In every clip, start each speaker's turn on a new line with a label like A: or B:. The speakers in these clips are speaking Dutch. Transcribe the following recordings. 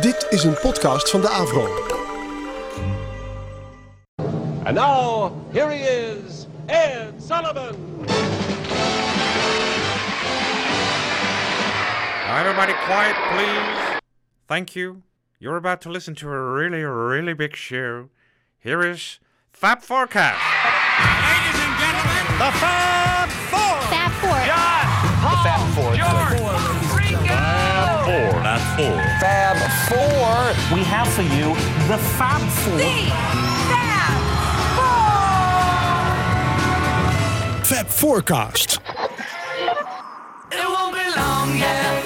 A: Dit is een podcast van de Avro.
B: And now, here he is, Ed Sullivan.
C: Everybody quiet, please. Thank you. You're about to listen to a really, really big show. Here is Fab Forecast.
D: Ladies and gentlemen, the Fab Four.
E: Fab Four.
D: John, Paul,
F: Fab Four.
D: George, Ringo.
C: Four.
F: Fab Four. We have for you the Fab Four.
A: Fab Forecast.
D: It won't be long, yeah, yeah,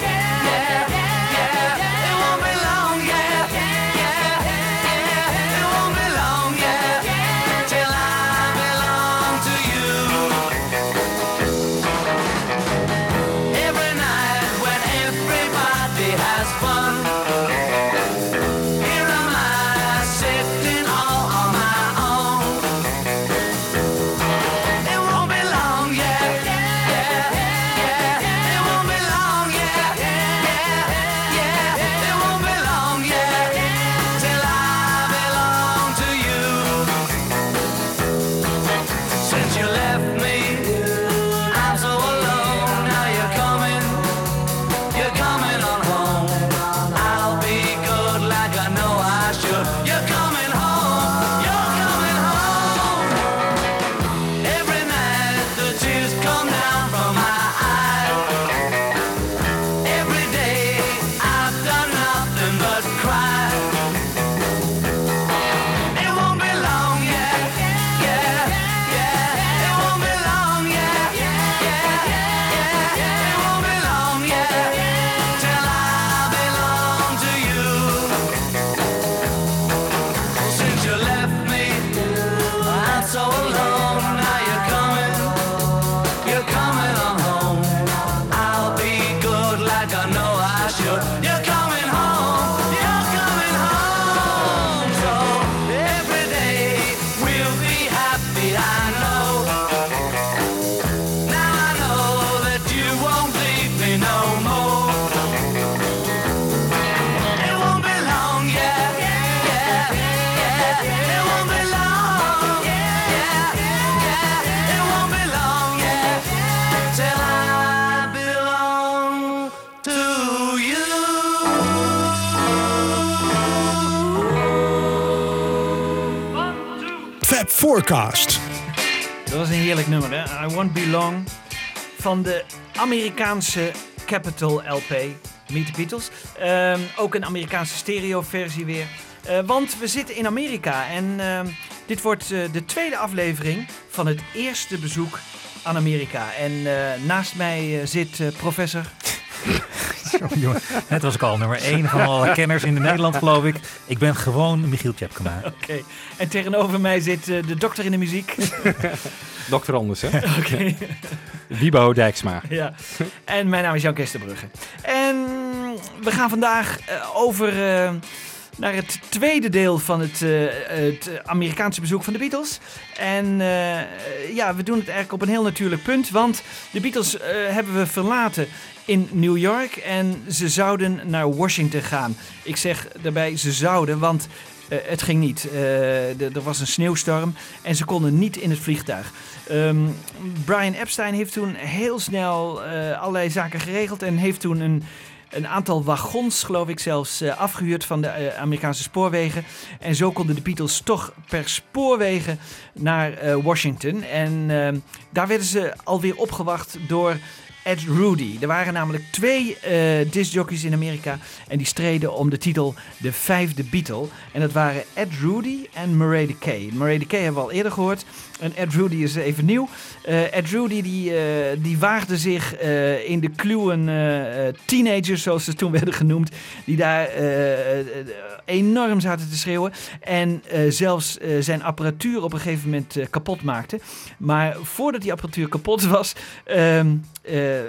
D: I Won't Be Long.
G: Van de Amerikaanse Capitol LP. Meet the Beatles. Ehm, ook een Amerikaanse stereo-versie weer. Eh, want we zitten in Amerika en ehm, dit wordt eh, de tweede aflevering van het eerste bezoek aan Amerika. En eh, naast mij zit professor.
H: Sorry, jongen. Net was ik al nummer 1 van alle kenners in Nederland, geloof ik. Ik ben gewoon Michiel Tjepkema.
G: Oké. En tegenover mij zit eh, de dokter in de muziek.
I: Dokter Anders, hè?
G: Oké.
I: Wiebo Dijksma.
G: Ja, en mijn naam is Jan Kesterbrugge. En we gaan vandaag eh, over eh, naar het tweede deel van het, eh, het Amerikaanse bezoek van de Beatles. En eh, ja, we doen het eigenlijk op een heel natuurlijk punt, want de Beatles eh, hebben we verlaten in New York en ze zouden naar Washington gaan. Ik zeg daarbij ze zouden, want het ging niet. Er was een sneeuwstorm en ze konden niet in het vliegtuig. Ehm, Brian Epstein heeft toen heel snel allerlei zaken geregeld en heeft toen een, een aantal wagons, geloof ik zelfs, eh, afgehuurd van de eh, Amerikaanse spoorwegen. En zo konden de Beatles toch per spoorwegen naar eh, Washington. En ehm, daar werden ze alweer opgewacht door Ed Rudy. Er waren namelijk twee eh discjockeys in Amerika en die streden om de titel De Vijfde Beatle. En dat waren Ed Rudy en Murray de Kay. Murray de Kay hebben we al eerder gehoord. En Ed Rudy is even nieuw. Eh, Ed Rudy die, eh, die waagde zich in de kluwen teenagers, zoals ze toen werden genoemd. Die daar enorm zaten te schreeuwen. En zelfs zijn apparatuur op een gegeven moment kapot maakte. Maar voordat die apparatuur kapot was, ehm, eh,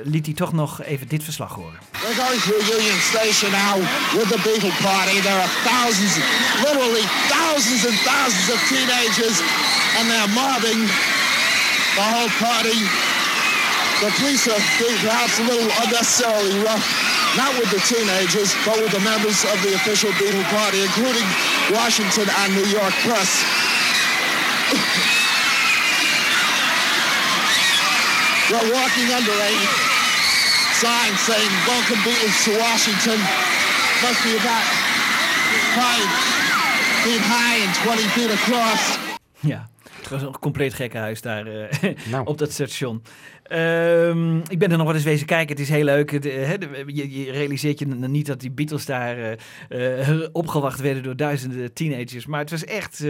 G: liet hij toch nog even dit verslag horen.
J: We're going to Union Station now with the Beatle Party. There are thousands, literally thousands and thousands of teenagers, and they're mobbing the whole party. The police are being perhaps a little unnecessarily rough not with the teenagers, but with the members of the official Beatle Party, including Washington and New York press. We're walking under a sign saying, Welcome Beatles to Washington. Must be about five feet high and 20 feet across.
G: Een compleet gekke huis daar eh,
I: Nou.
G: op dat station. Ehm, ik ben er nog wel eens wezen kijken. Het is heel leuk. Het, eh, de- je, je realiseert je niet dat die Beatles daar eh, opgewacht werden door duizenden teenagers. Maar het was echt...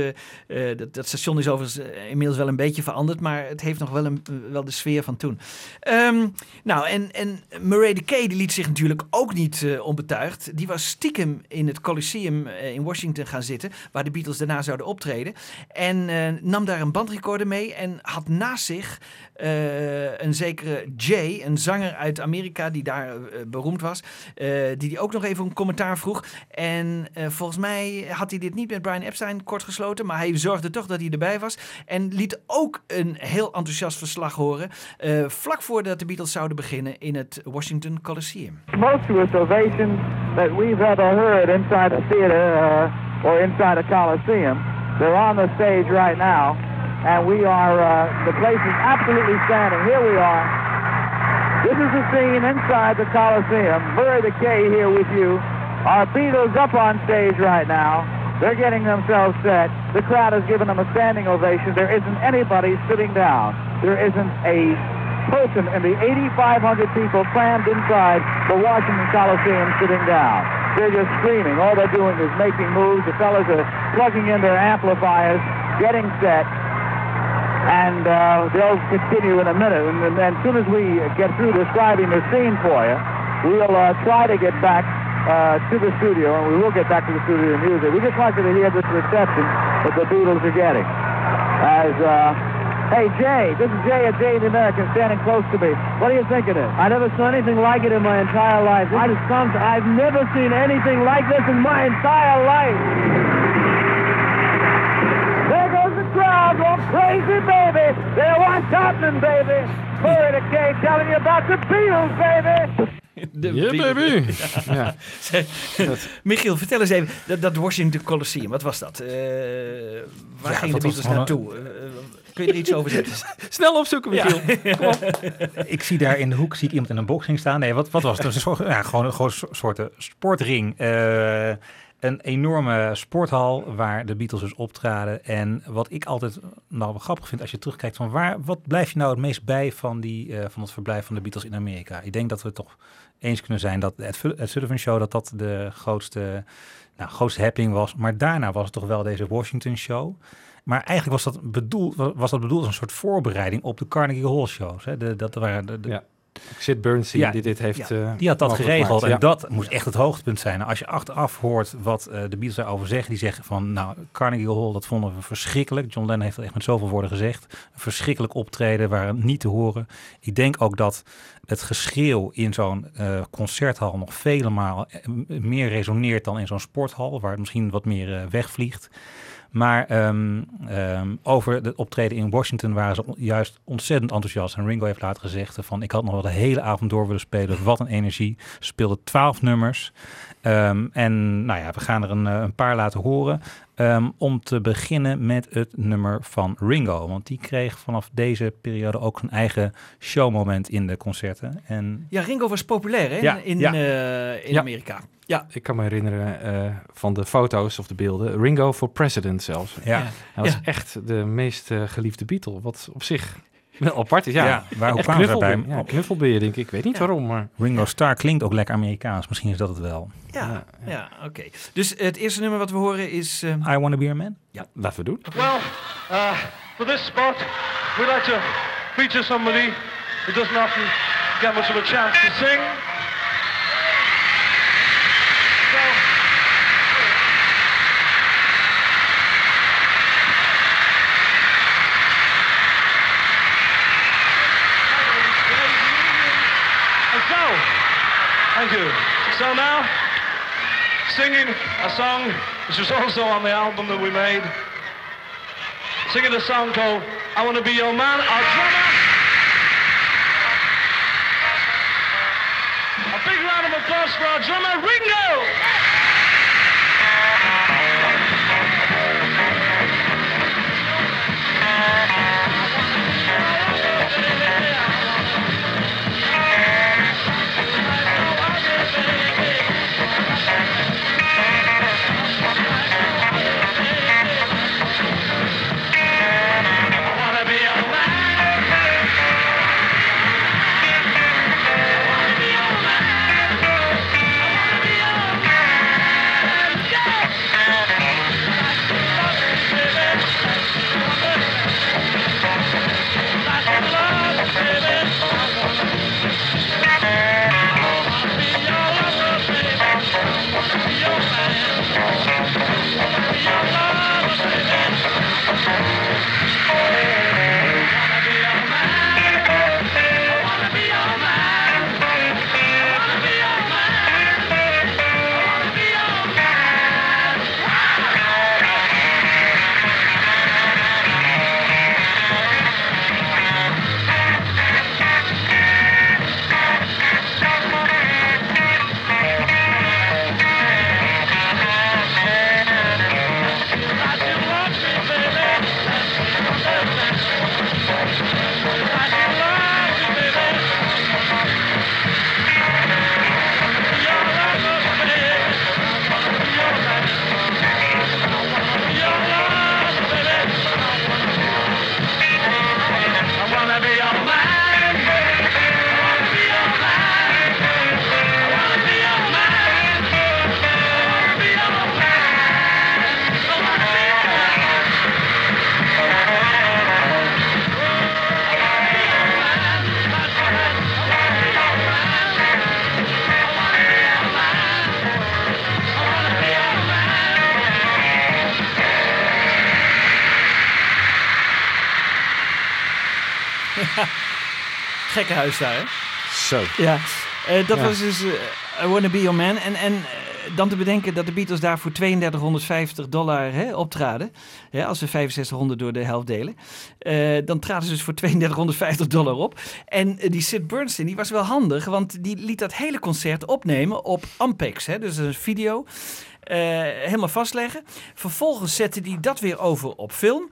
G: dat, dat station is overigens inmiddels wel een beetje veranderd. Maar het heeft nog wel, een, wel de sfeer van toen. Ehm, nou, en, en Murray de Kay die liet zich natuurlijk ook niet eh, onbetuigd. Die was stiekem in het Coliseum in Washington gaan zitten. Waar de Beatles daarna zouden optreden. En nam daar een bandrecorder mee. En had naast zich eh, een zekere Jay, een zanger uit Amerika die daar eh, beroemd was. eh, die die ook nog even een commentaar vroeg. En volgens mij had hij dit niet met Brian Epstein kort gesloten. Maar hij zorgde toch dat hij erbij was. En liet ook een heel enthousiast verslag horen. vlak voordat de Beatles zouden beginnen in het Washington Coliseum.
E: tumultuous ovation that we've ever heard inside a theater or inside a coliseum. They're on the stage right now, and we are, uh, the place is absolutely standing. Here we are. This is the scene inside the Coliseum. Murray the K here with you. Our Beatles up on stage right now. They're getting themselves set. The crowd has given them a standing ovation. There isn't anybody sitting down. There isn't a person in the 8,500 people crammed inside the Washington Coliseum sitting down. They're just screaming. All they're doing is making moves. The fellas are plugging in their amplifiers, getting set, and uh, they'll continue in a minute. And, and then as soon as we get through describing the scene for you, we'll uh, try to get back uh, to the studio, and we will get back to the studio and use it. We just want you to hear this reception that the Beatles are getting. As uh, Hey, Jay, this is Jay at Jay the American standing close to me. What do you think of this? I never saw anything like it in my entire life. This is something, I've never seen anything like this in my entire life. Crazy, baby. There, what's happening, baby? The K telling you about the Beatles, baby.
G: De
I: Yeah, baby. ja.
G: Michiel, vertel eens even, dat, dat Washington Coliseum, wat was dat? Eh, waar
H: Ja,
G: gingen de
H: dat
G: Beatles naartoe? Eh, kun je er iets over zeggen?
I: Snel opzoeken, Michiel.
H: Ik zie daar in de hoek zie ik iemand in een boxing staan. Nee, wat, wat was het? Was een soort, ja, gewoon een soort sportring. Eh, een enorme sporthal waar de Beatles dus optraden. En wat ik altijd nou wel grappig vind als je terugkijkt van waar, wat blijf je nou het meest bij van, die, eh, van het verblijf van de Beatles in Amerika? Ik denk dat we het toch eens kunnen zijn dat het Ed Sullivan Show dat dat de grootste, nou, grootste happening was. Maar daarna was het toch wel deze Washington Show. Maar eigenlijk was dat bedoeld, was dat bedoeld als een soort voorbereiding op de Carnegie Hall shows. Hè? De, dat waren de, de-
I: Ja. Sid Bernstein
H: Ja,
I: die dit heeft... eh,
H: die had dat geregeld en dat moest echt het hoogtepunt zijn. Als je achteraf hoort wat eh, de Beatles daarover zeggen, die zeggen van, nou, Carnegie Hall, dat vonden we verschrikkelijk. John Lennon heeft dat echt met zoveel woorden gezegd. Een verschrikkelijk optreden, waren niet te horen. Ik denk ook dat het geschreeuw in zo'n eh, concerthal nog vele malen meer resoneert dan in zo'n sporthal, waar het misschien wat meer wegvliegt. Maar ehm, ehm, over het optreden in Washington waren ze juist ontzettend enthousiast. En Ringo heeft later gezegd van ik had nog wel de hele avond door willen spelen. Wat een energie. Ze speelden twaalf nummers. Ehm, en nou ja, we gaan er een, eh, een paar laten horen. Ehm, om te beginnen met het nummer van Ringo. Want die kreeg vanaf deze periode ook een eigen showmoment in de concerten. En
G: Ja, Ringo was populair hè,
H: Ja,
G: in,
H: ja.
G: eh, in
I: Ja.
G: Amerika. Ja,
I: Ik kan me herinneren eh, van de foto's of de beelden. Ringo for president zelfs.
H: ja,
G: Ja.
I: Hij was
G: Ja.
I: echt de meest geliefde Beatle. Wat op zich wel apart is. Ja,
H: Ja, waar hoe
I: echt
H: kwamen ze
I: knuffelbeer.
H: daarbij?
I: Ja, knuffelbeer denk ik. Ik weet niet
G: Ja.
I: waarom, maar...
H: Ringo Starr klinkt ook lekker Amerikaans. Misschien is dat het wel.
G: ja, ja, oké. Dus het eerste nummer wat we horen is... eh,
H: I Wanna Be a Man?
I: Laten we doen.
B: Well, uh, for this spot, we'd like to feature somebody who doesn't often get much of a chance to sing. Thank you. So now, singing a song which was also on the album that we made. Singing a song called I Want to Be Your Man, our drummer. A big round of applause for our drummer Ringo.
G: Gekke huis daar, hè?
I: Zo.
G: Ja, eh, dat
I: Ja.
G: was dus eh, I Wanna Be Your Man. En, en eh, dan te bedenken dat de Beatles daar voor 3250 dollar hè, optraden. Hè, als we 6500 door de helft delen. Dan traden ze dus voor 3250 dollar op. En die Sid Bernstein, die was wel handig. Want die liet dat hele concert opnemen op Ampex. Hè, dus een video. helemaal vastleggen. Vervolgens zette hij dat weer over op film.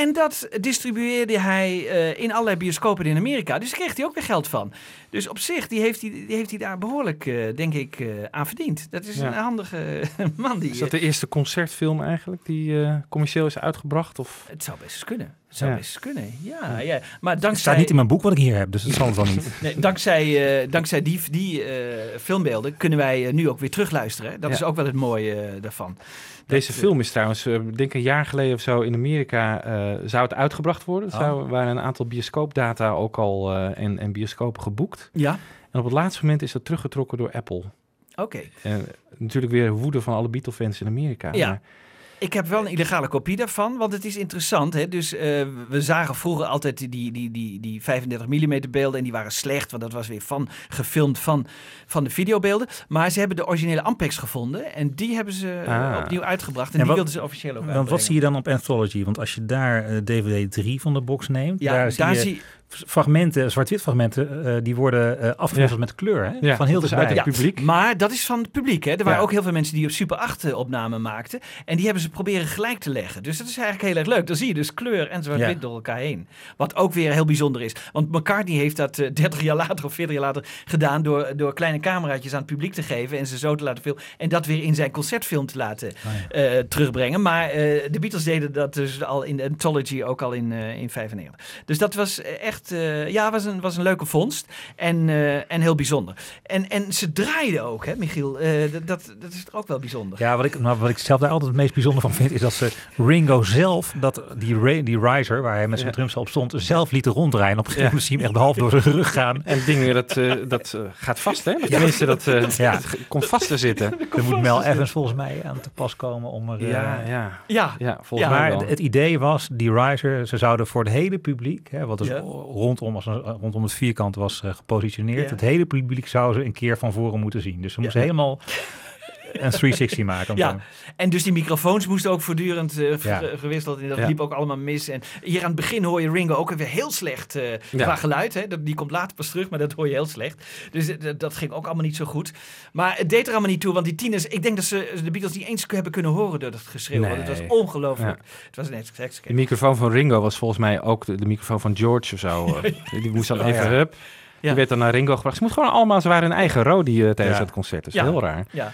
G: En dat distribueerde hij eh, in allerlei bioscopen in Amerika. Dus daar kreeg hij ook weer geld van. Dus op zich, die heeft hij, die heeft hij daar behoorlijk, eh, denk ik, eh, aan verdiend. Dat is
I: Ja.
G: een handige man. Die,
I: Is dat de eerste concertfilm eigenlijk die eh, commercieel is uitgebracht? Of?
G: Het zou best eens kunnen. Het zou
I: Ja.
G: best kunnen. Ja, ja. Maar
H: Het
G: dankzij...
H: staat niet in mijn boek wat ik hier heb, dus dat zal het wel niet.
G: Nee, dankzij, eh, dankzij die, die eh, filmbeelden kunnen wij nu ook weer terugluisteren. Dat
I: Ja.
G: is ook wel het mooie daarvan.
I: Deze film is trouwens, ik denk een jaar geleden of zo in Amerika, eh, zou het uitgebracht worden. Er
G: Oh.
I: zou, waren een aantal bioscoopdata ook al eh, en, en bioscopen geboekt.
G: Ja,
I: En op het laatste moment is dat teruggetrokken door Apple.
G: oké.
I: En natuurlijk weer woede van alle Beatle-fans in Amerika.
G: Ja.
I: Maar
G: Ik heb wel een illegale kopie daarvan, want het is interessant. Hè? Dus eh, we zagen vroeger altijd die, die, die, die, die 35 mm beelden en die waren slecht, want dat was weer van, gefilmd van, van de videobeelden. Maar ze hebben de originele Ampex gevonden en die hebben ze eh,
I: Ah.
G: opnieuw uitgebracht. En,
H: En
G: die
H: wat-
G: wilden ze officieel ook
H: Want wat zie je dan op Anthology? Want als je daar eh, DVD 3 van de box neemt,
G: Ja,
H: daar,
G: daar,
H: zie je
G: zie
H: fragmenten, zwart-wit fragmenten, eh, die worden eh afgewisseld met kleur. Hè?
I: Ja,
H: van heel
I: uit het publiek.
G: Maar dat is van het publiek. Hè? Er waren
I: Ja.
G: ook heel veel mensen die op Super 8 eh, opnamen maakten. En die hebben ze proberen gelijk te leggen. Dus dat is eigenlijk heel erg leuk. Dan zie je dus kleur en zwart-wit
H: Ja.
G: door elkaar heen. Wat ook weer heel bijzonder is. Want McCartney heeft dat eh, 30 jaar later of 40 jaar later gedaan... Door, door kleine cameraatjes aan het publiek te geven en ze zo te laten filmen. En dat weer in zijn concertfilm te laten eh, terugbrengen. Maar eh, de Beatles deden dat dus al in de Anthology, ook al in, eh in 95. Dus dat was echt, eh, ja, was een, was een leuke vondst. En, eh, en heel bijzonder. En, en ze draaiden ook, hè, Michiel? Eh, dat, dat, dat is toch ook wel bijzonder.
H: Ja, wat ik, maar wat ik zelf daar altijd het meest bijzonder van vind, is dat ze Ringo zelf, dat die, die riser, waar hij met zijn
I: Ja.
H: drumstel op stond, zelf lieten ronddraaien. Op een gegeven
I: Ja.
H: moment zie je hem echt half door zijn rug gaan.
I: En het ding, dat, eh, dat gaat vast, hè? Tenminste, dat, eh,
H: Ja.
I: het komt vast te zitten.
H: Er moet Mel Evans volgens mij aan te pas komen om er... eh,
I: Ja, ja.
G: Ja,
I: Ja, volgens
G: Ja,
I: mij
H: Maar
I: wel.
H: het idee was, die riser, ze zouden voor het hele publiek, hè, wat dus
G: Ja.
H: Rondom, als een- rondom het vierkant was eh, gepositioneerd,
G: Ja.
H: het hele publiek zou ze een keer van voren moeten zien. Dus ze moesten helemaal een 360 maken.
G: Ja, en dus die microfoons moesten ook voortdurend eh,
H: Ja.
G: gewisseld. En dat
I: Ja.
G: liep ook allemaal mis. En hier aan het begin hoor je Ringo ook weer heel slecht eh,
I: Ja.
G: qua geluid. Hè. Dat, die komt later pas terug, maar dat hoor je heel slecht. Dus eh, dat, ging ook allemaal niet zo goed. Maar het deed er allemaal niet toe, want die tieners... Ik denk dat ze de Beatles niet eens hebben kunnen horen door dat geschreeuw. want het was ongelooflijk. Het was seks.
I: De microfoon van Ringo was volgens mij ook de, de microfoon van George of zo. eh. Die moest dan
H: Oh,
I: even, hup.
G: Ja.
I: Die werd dan naar Ringo gebracht. Ze moeten gewoon allemaal, ze waren hun eigen Rodi eh, tijdens
H: Ja.
I: het concert. Dat is
G: Ja.
I: heel raar.
G: Ja.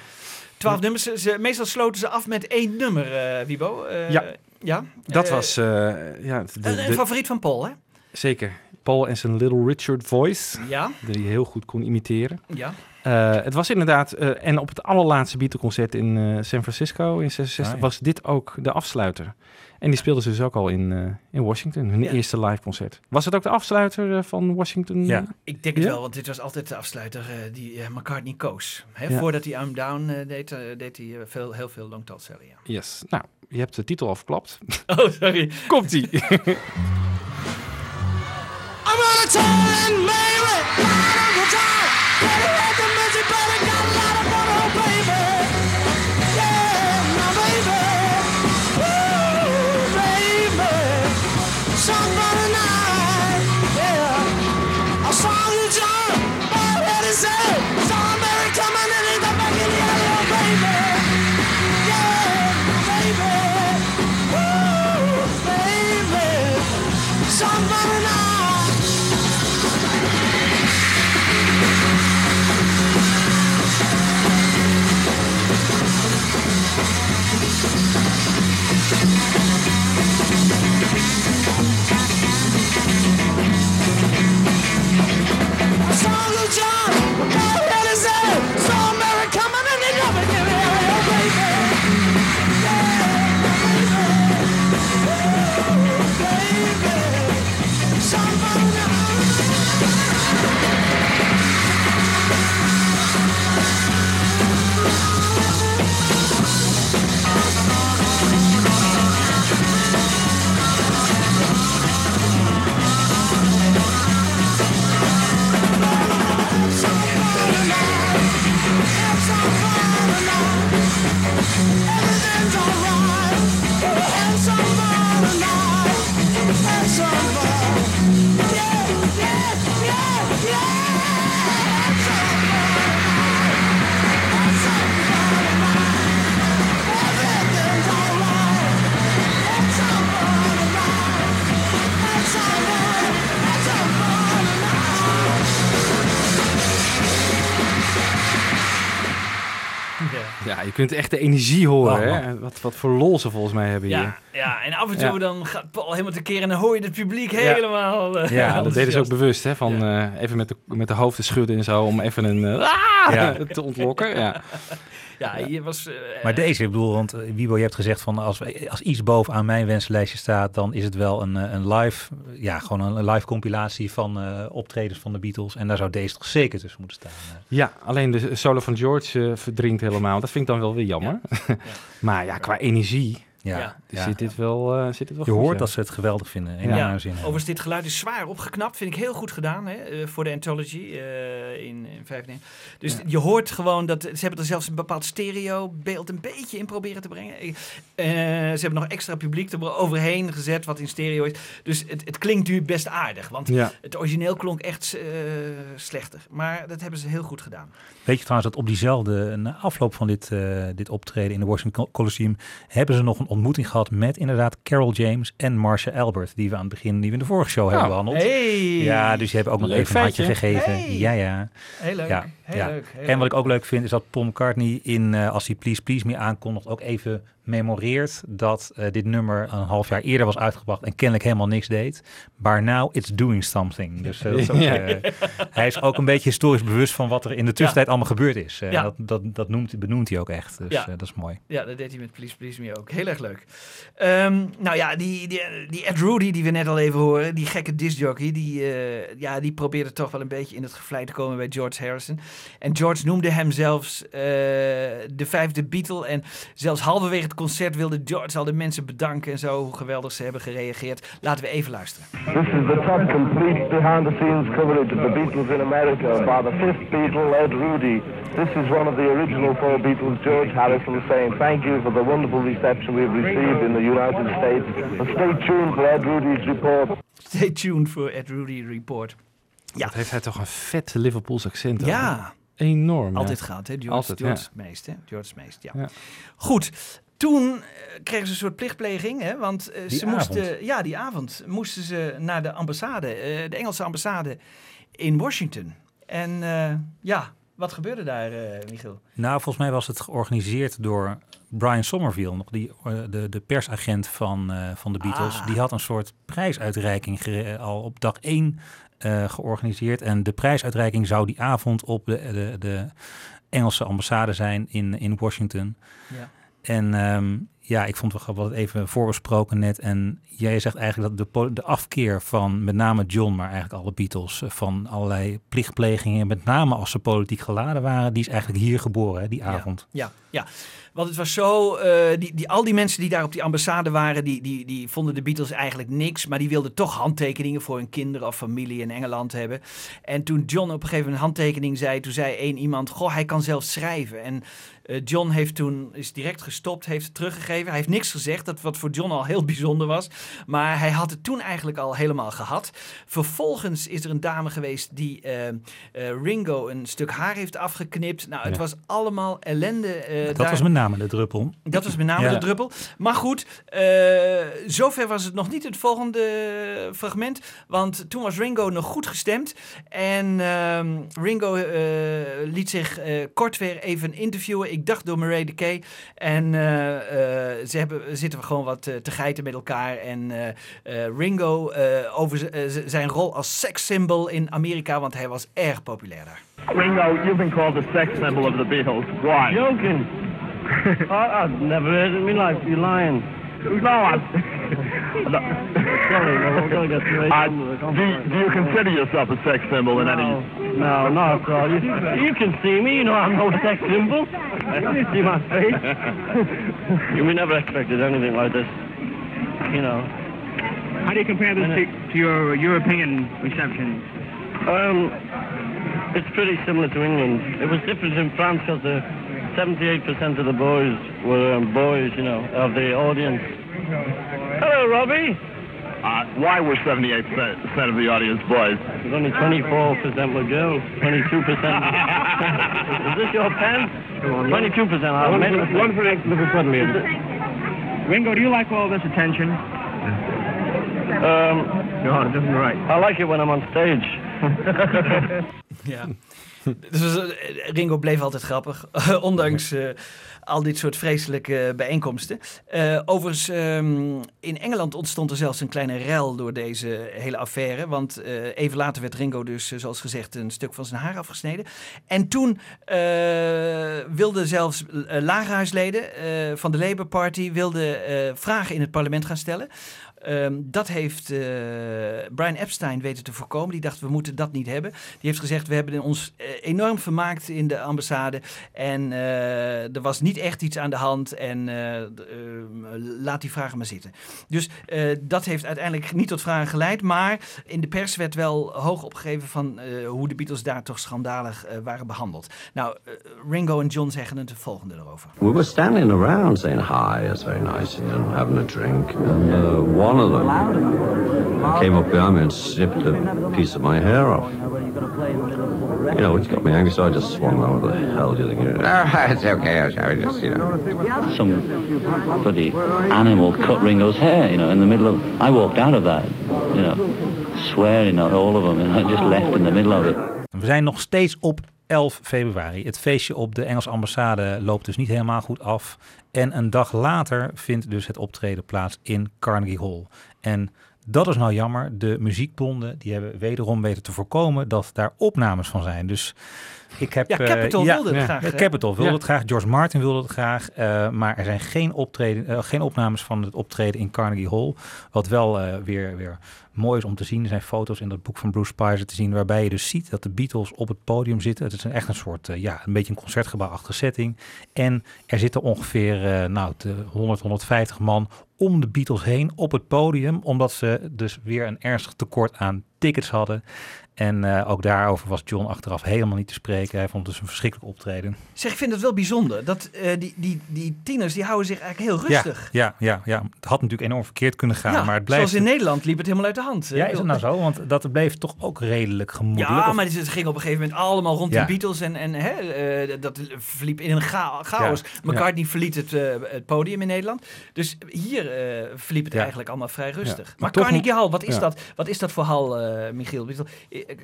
G: Twaalf nummers. Ze, meestal sloten ze af met één nummer, eh Wibo. Eh,
I: Ja.
G: ja.
I: Dat
G: Eh,
I: was, ja,
G: een, favoriet van Paul, hè?
I: zeker. Paul en zijn Little Richard voice,
G: Ja.
I: die hij heel goed kon imiteren.
G: Ja.
I: Het was inderdaad, en op het allerlaatste Beatle-concert in San Francisco in 66
H: Ah, ja.
I: was dit ook de afsluiter. En die speelden ze dus ook al in, eh, in Washington, hun
G: Ja.
I: eerste live concert. Was het ook de afsluiter eh, van Washington?
H: Ja.
G: Ik denk het
I: Ja?
G: wel, want dit was altijd de afsluiter eh, die eh, McCartney koos. Hè,
I: Ja.
G: Voordat hij I'm Down eh, deed, eh, deed hij eh, veel, heel veel Long Tall Sally. Ja.
I: Yes. Nou, je hebt de titel al verklapt.
G: Oh, sorry.
I: Komt-ie.
J: I'm tell and Mary,
I: kunt echt de energie horen.
H: Oh,
I: hè? Wat, wat voor lol ze volgens mij hebben hier.
G: Ja, ja, en af en toe
I: Ja.
G: dan gaat Paul helemaal tekeer en dan hoor je het publiek
I: Ja.
G: helemaal... eh,
I: Ja, dat deden ze ook bewust. Hè? Van eh, even met de, met de hoofden schudden en zo. Om even een eh!
H: Ja.
I: te ontlokken. Ja.
G: Ja, hier was... eh,
H: Maar deze, ik bedoel, want eh, Wiebo, je hebt gezegd van als, als iets bovenaan mijn wenslijstje staat, dan is het wel een, eh, een live, ja, gewoon een live compilatie van eh, optredens van de Beatles. En daar zou deze toch zeker tussen moeten staan.
I: ja, alleen de solo van George verdrinkt helemaal. Dat vind ik dan wel weer jammer. maar ja, qua energie
H: Ja,
G: Ja.
I: zit dit wel, eh, zit dit wel
H: Je
I: goed,
H: hoort
I: ja.
H: dat ze het geweldig vinden. In
G: Ja,
H: zin.
G: overigens dit geluid is zwaar opgeknapt. Vind ik heel goed gedaan hè, eh, voor de Anthology eh, in, in 95. Dus
I: Ja.
G: je hoort gewoon dat... Ze hebben er zelfs een bepaald stereo-beeld een beetje in proberen te brengen. Eh, ze hebben nog extra publiek er overheen gezet wat in stereo is. Dus het, het klinkt nu best aardig. Want
I: Ja.
G: het origineel klonk echt eh, slechter. Maar dat hebben ze heel goed gedaan.
H: Weet je trouwens dat op diezelfde na afloop van dit, eh, dit optreden in de Washington Col- Coliseum hebben ze nog een ontmoeting gehad met inderdaad Carol James en Marcia Albert, die we aan het begin, die we in de vorige show hebben behandeld.
G: Hey!
H: Ja, dus die hebben ook nog
I: Leuk
H: even een handje
I: feitje.
H: gegeven.
G: Hey!
H: Ja, ja.
G: Heel leuk.
H: Ja,
G: heel
H: ja.
G: leuk. heel
H: En wat ik ook leuk vind, is dat Paul McCartney in, eh, als hij Please Please Me aankondigt, ook even memoreert dat eh, dit nummer een half jaar eerder was uitgebracht en kennelijk helemaal niks deed. Maar now it's doing something. Dus dat is ook,
I: Ja.
H: eh, hij is ook een beetje historisch bewust van wat er in de tussentijd allemaal gebeurd is.
G: Ja.
H: Dat, dat, dat noemt, benoemt hij ook echt. Dus dat is mooi.
G: Ja, dat deed hij met Please Please Me ook. Heel erg leuk. Ehm, nou ja, die, die, die Ed Rudy die we net al even horen, die gekke discjockey, die, ja, die probeerde toch wel een beetje in het gevlei te komen bij George Harrison. En George noemde hem zelfs de vijfde Beatle. En zelfs halverwege het concert wilde George al de mensen bedanken en zo, hoe geweldig ze hebben gereageerd. Laten we even luisteren.
K: This is the top complete behind the scenes coverage of the Beatles in America by the fifth Beatle, Ed Rudy. This is one of the original four Beatles, George Harrison, saying thank you for the wonderful reception we've received in the United States. And stay tuned for Ed Rudy's report.
G: Stay tuned voor Ed Rudy Report. Ja.
I: Wat heeft hij toch een vet Liverpools accent.
G: Ja.
I: Enorm. ja.
G: Altijd gehad, hè? George,
I: Altijd,
G: George
I: ja.
G: meest, hè? George meest, ja.
I: Ja.
G: Goed. Toen eh, kregen ze een soort plichtpleging, hè? Want eh, ze moesten,
H: avond.
G: ja, die avond moesten ze naar de ambassade, eh, de Engelse ambassade in Washington. En ja, wat gebeurde daar, Michiel?
H: Nou, volgens mij was het georganiseerd door Brian Somerville, nog die, de, de persagent van, van de Beatles.
G: Ah.
H: Die had een soort prijsuitreiking al op dag één georganiseerd. En de prijsuitreiking zou die avond op de, de, de Engelse ambassade zijn in, in Washington.
G: Ja.
H: En ehm, ja, ik vond we wat even voorbesproken net. En jij zegt eigenlijk dat de, de afkeer van met name John, maar eigenlijk alle Beatles, eh, van allerlei plichtplegingen, met name als ze politiek geladen waren, die is eigenlijk hier geboren, hè, die avond.
G: Ja, ja. Want het was zo, eh, die, die, al die mensen die daar op die ambassade waren, die, die, die vonden de Beatles eigenlijk niks. Maar die wilden toch handtekeningen voor hun kinderen of familie in Engeland hebben. En toen John op een gegeven moment een handtekening zei, toen zei één iemand, goh, hij kan zelfs schrijven. En eh, John heeft toen, is direct gestopt, heeft het teruggegeven. Hij heeft niks gezegd, dat wat voor John al heel bijzonder was. Maar hij had het toen eigenlijk al helemaal gehad. Vervolgens is er een dame geweest die eh, Ringo een stuk haar heeft afgeknipt. Nou, het
H: Ja.
G: was allemaal ellende.
H: Dat
G: daar.
H: was met name de druppel.
G: Dat was met name
H: Ja.
G: de druppel. Maar goed, eh, zover was het nog niet het volgende fragment. Want toen was Ringo nog goed gestemd. En ehm, Ringo eh, liet zich eh, kort weer even interviewen. Ik dacht door Murray de Kay. En eh, eh, ze hebben, zitten gewoon wat te geiten met elkaar. En eh, eh, Ringo eh, over zijn rol als sekssymbol in Amerika. Want hij was erg populair daar.
K: Ringo, you've been called the sex symbol of the Beatles. Why?
L: Joking. I, I've never heard it in my life. You're lying.
K: No, I'm...
L: Sorry, no, we're going to get straight
K: Uh,
L: the
K: do, you- do you consider yourself a sex symbol in any...
L: No, not at all. You, you can see me, you know I'm no sex symbol. You see my face. we never expected anything like this. You know.
M: How do you compare this to, to your European reception?
L: Um, it's pretty similar to England. It was different in France because the 78% of the boys were um, boys, you know, of the audience. Hello, Robbie.
K: Uh, why were 78% of the audience boys?
L: There's only 24% were girls. 22%. Is this your pen? 22%. I
M: One
L: made
M: for-
L: mistake.
M: one for next little suddenly. Ringo, do you like all this attention?
L: Um,
M: no, it doesn't right.
L: I like it when I'm on stage.
G: Ja. Dus eh, Ringo bleef altijd grappig, ondanks eh, al dit soort vreselijke bijeenkomsten. Eh, overigens, ehm, in Engeland ontstond er zelfs een kleine rel door deze hele affaire. Want even later werd Ringo dus, zoals gezegd, een stuk van zijn haar afgesneden. En toen wilden zelfs lagerhuisleden van de Labour Party wilden, vragen in het parlement gaan stellen. Ehm, dat heeft eh, Brian Epstein weten te voorkomen. Die dacht, we moeten dat niet hebben. Die heeft gezegd, we hebben ons eh, enorm vermaakt in de ambassade. En eh, er was niet echt iets aan de hand. En eh, d- eh, laat die vragen maar zitten. Dus dat heeft uiteindelijk niet tot vragen geleid. Maar in de pers werd wel hoog opgegeven van hoe de Beatles daar toch schandalig waren behandeld. Nou, Ringo en John zeggen het volgende erover.
N: We were standing around saying hi, it's very nice, and having a drink. Uh, one of them came up behind me and snipped a piece of my hair off. You know, which got me angry, so I just swung over. What the hell do you think? you're- Ah, it's okay, I was just, you know.
O: Some bloody animal cut Ringo's hair, you know, in the middle of. I walked out of that, you know, swearing at all of them, and I just left in the middle of it.
H: We zijn nog steeds op 11 februari. Het feestje op de Engelse ambassade loopt dus niet helemaal goed af. En een dag later vindt dus het optreden plaats in Carnegie Hall. En dat is nou jammer. De muziekbonden die hebben wederom weten te voorkomen dat daar opnames van zijn. Dus ik heb...
G: Ja,
H: eh,
G: Capitol wilde het graag,
H: Ja,
G: hè?
H: Capitol wilde het graag. George Martin wilde het graag. eh, maar er zijn geen, optreden, eh, geen opnames van het optreden in Carnegie Hall. Wat wel weer, weer mooi is om te zien. Er zijn foto's in dat boek van Bruce Spicer te zien. Waarbij je dus ziet dat de Beatles op het podium zitten. Het is een, echt een soort, eh, ja, een beetje een concertgebouwachtige setting. En er zitten ongeveer eh, nou, de 100, 150 man om de Beatles heen op het podium. Omdat ze dus weer een ernstig tekort aan tickets hadden. En eh, ook daarover was John achteraf helemaal niet te spreken. Hij vond het dus een verschrikkelijk optreden.
G: Zeg, ik vind het wel bijzonder. Dat eh, die, die, die tieners, die houden zich eigenlijk heel rustig.
H: Ja, ja, ja, ja. Het had natuurlijk enorm verkeerd kunnen gaan,
G: Ja,
H: maar het blijft...
G: Zoals in Nederland liep het helemaal uit de hand.
H: Ja, is het nou zo? Want dat bleef toch ook redelijk gemoedelijk.
G: Ja,
H: Of-
G: maar het ging op een gegeven moment allemaal rond
H: Ja.
G: de Beatles. En, en hè, eh, dat verliep in een cha- chaos. McCartney verliet het, eh, het podium in Nederland. Dus hier eh, verliep het eigenlijk allemaal vrij rustig.
H: Maar
G: Maar, Carnegie Hall, wat is, dat, wat is dat voor hal, eh, Michiel?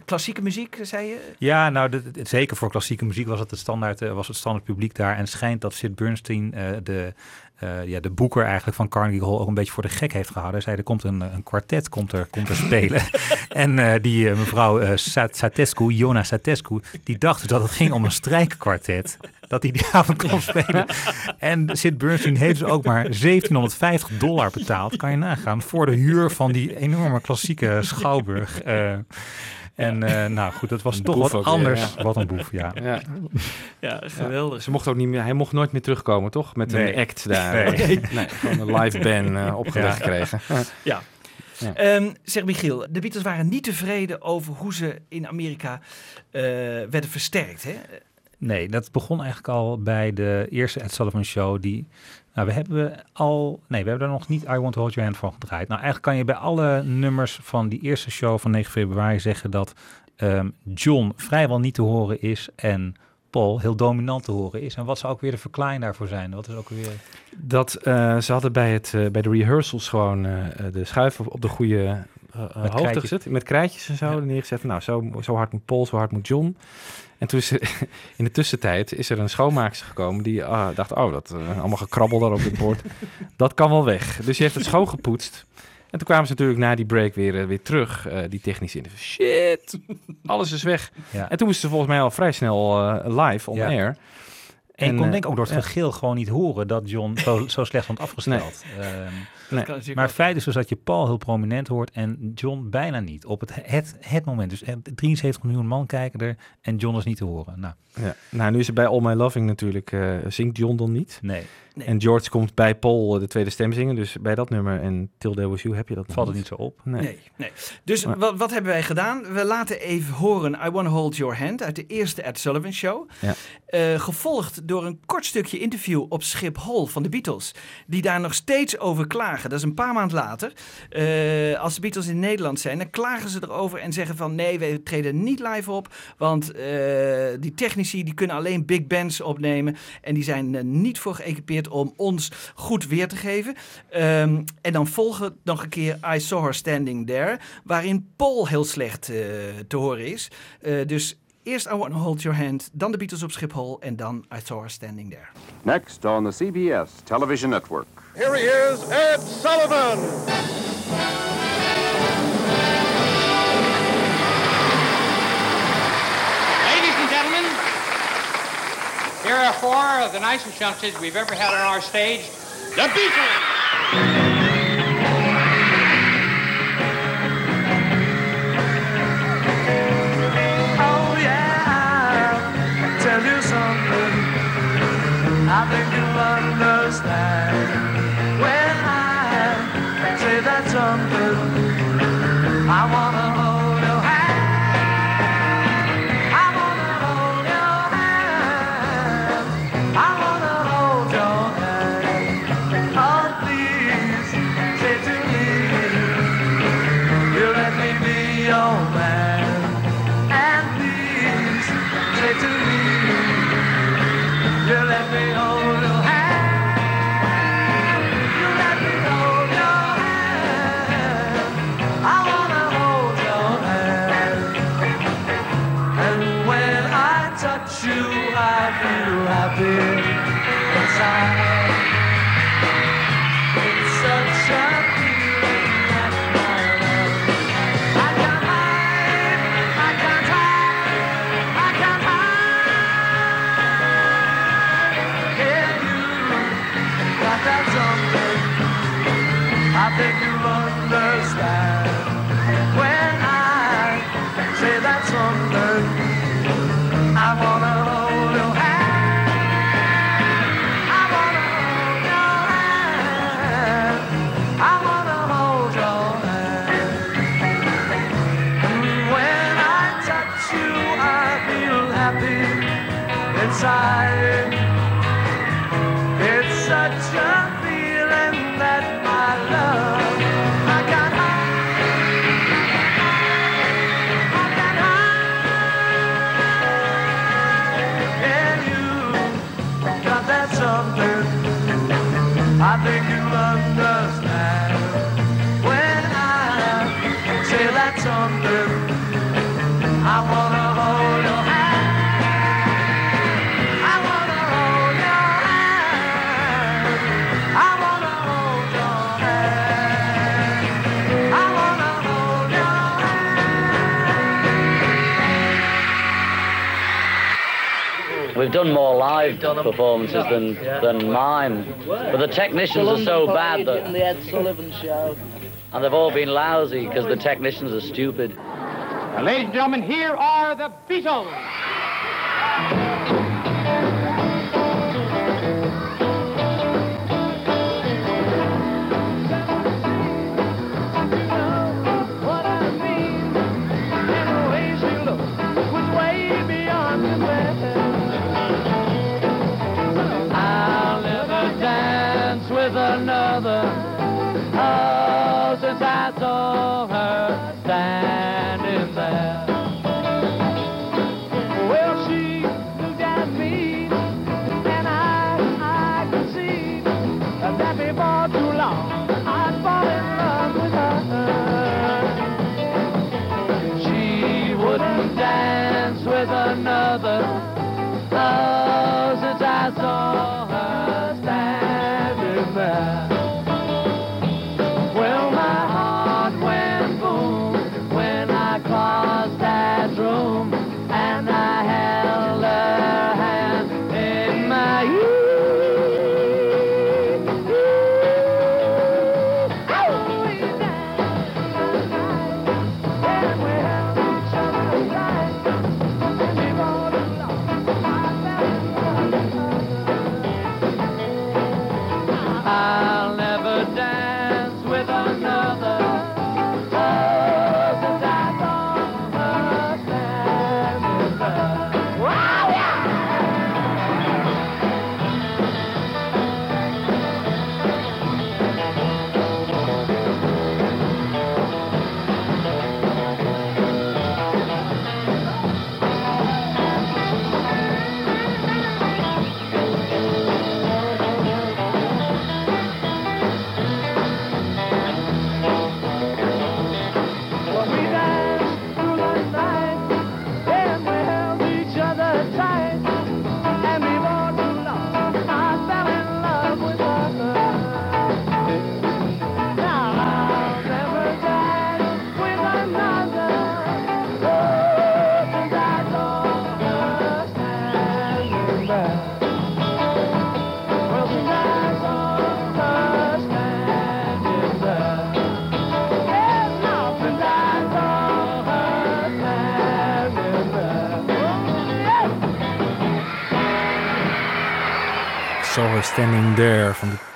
G: Klassieke muziek, zei je?
H: Ja, nou, de- de- zeker voor klassieke muziek was het, het standaard, eh, was het standaard publiek daar. En schijnt dat Sid Bernstein, eh, de, eh, ja, de boeker eigenlijk van Carnegie Hall, ook een beetje voor de gek heeft gehouden. Hij zei, er komt een, een kwartet komt er, komt er spelen. en die mevrouw Sa- Satescu, Iona Satescu, die dacht dus dat het ging om een strijkkwartet. Dat hij die avond kon spelen. En Sid Bernstein heeft dus ook maar 1750 dollar betaald, kan je nagaan, voor de huur van die enorme klassieke schouwburg. En eh, nou goed, dat was
I: Een
H: toch wat
I: ook
H: anders.
I: ja.
H: Wat een boef, ja.
I: Ja.
G: Ja, geweldig.
I: Ze mocht ook niet meer, hij mocht nooit meer terugkomen, toch? Met
H: Nee.
I: een act daar.
H: Nee.
I: nee. gewoon een live ban eh, opgelegd
H: Ja.
I: gekregen.
G: Ja.
I: Ja.
G: Ehm, zeg Michiel, de Beatles waren niet tevreden over hoe ze in Amerika eh, werden versterkt. Hè?
H: Nee, dat begon eigenlijk al bij de eerste Ed Sullivan Show. Die, nou, we hebben al, nee, we hebben er nog niet I Want to Hold Your Hand van gedraaid. Nou, eigenlijk kan je bij alle nummers van die eerste show van 9 februari zeggen dat ehm, John vrijwel niet te horen is en Paul heel dominant te horen is. En wat zou ook weer de verklaring daarvoor zijn? Wat is ook weer...
I: Dat eh, ze hadden bij, het, eh, bij de rehearsals gewoon eh, de schuif op, de goede hoogte gezet. Met krijtjes en zo neergezet. Nou, zo, zo hard moet Paul, zo hard moet John. En toen is er, in de tussentijd is er een schoonmaakster gekomen die ah, dacht, oh, dat eh, allemaal gekrabbel daar op het bord. dat kan wel weg. Dus die heeft het schoongepoetst. En toen kwamen ze natuurlijk na die break weer, eh, weer terug, eh, die technische in. Shit, alles is weg.
H: Ja.
I: En toen moesten ze volgens mij al vrij snel live on air.
H: En, je kon
I: eh,
H: denk ik ook door het
I: ja.
H: gegil gewoon niet horen dat John zo, zo slecht stond afgesteld. Ehm,
I: Nee.
H: Maar het feit is dus dat je Paul heel prominent hoort en John bijna niet. Op het, het, het moment. Dus eh, 73 miljoen man kijken er en John is niet te horen. Nou,
I: Ja. Nou, nu is het bij All My Loving natuurlijk, eh, zingt John dan niet.
H: nee.
G: Nee.
I: En George komt bij Paul eh, de tweede stem zingen. Dus bij dat nummer en Till There Was You heb je dat
H: Valt het niet zo op.
I: Nee.
G: Nee, nee. Dus
I: Maar-
G: wat, wat hebben wij gedaan? We laten even horen I Wanna Hold Your Hand uit de eerste Ed Sullivan Show.
I: Ja.
G: Eh, gevolgd door een kort stukje interview op Schiphol van de Beatles. Die daar nog steeds over klagen. Dat is een paar maanden later. Eh, als de Beatles in Nederland zijn, dan klagen ze erover en zeggen van nee, wij treden niet live op. Want eh, die technici die kunnen alleen big bands opnemen. En die zijn er niet voor geëquipeerd om ons goed weer te geven. Ehm, en dan volgen nog een keer I Saw Her Standing There. Waarin Paul heel slecht eh, te horen is. Eh, dus eerst I Want to Hold Your Hand. Dan de Beatles op Schiphol. En dan I Saw Her Standing There.
P: Next on the CBS television network.
J: Here he is, Ed Sullivan.
Q: Here are four of the nicest youngsters we've ever had on our stage, the Beatles.
D: Oh yeah, I'll tell you something. I think
O: We've done more live performances than, than mime, but the technicians are so bad that,
R: the Ed Sullivan Show.
O: and they've all been lousy because the technicians are stupid.
Q: Now, ladies and gentlemen, here are the Beatles.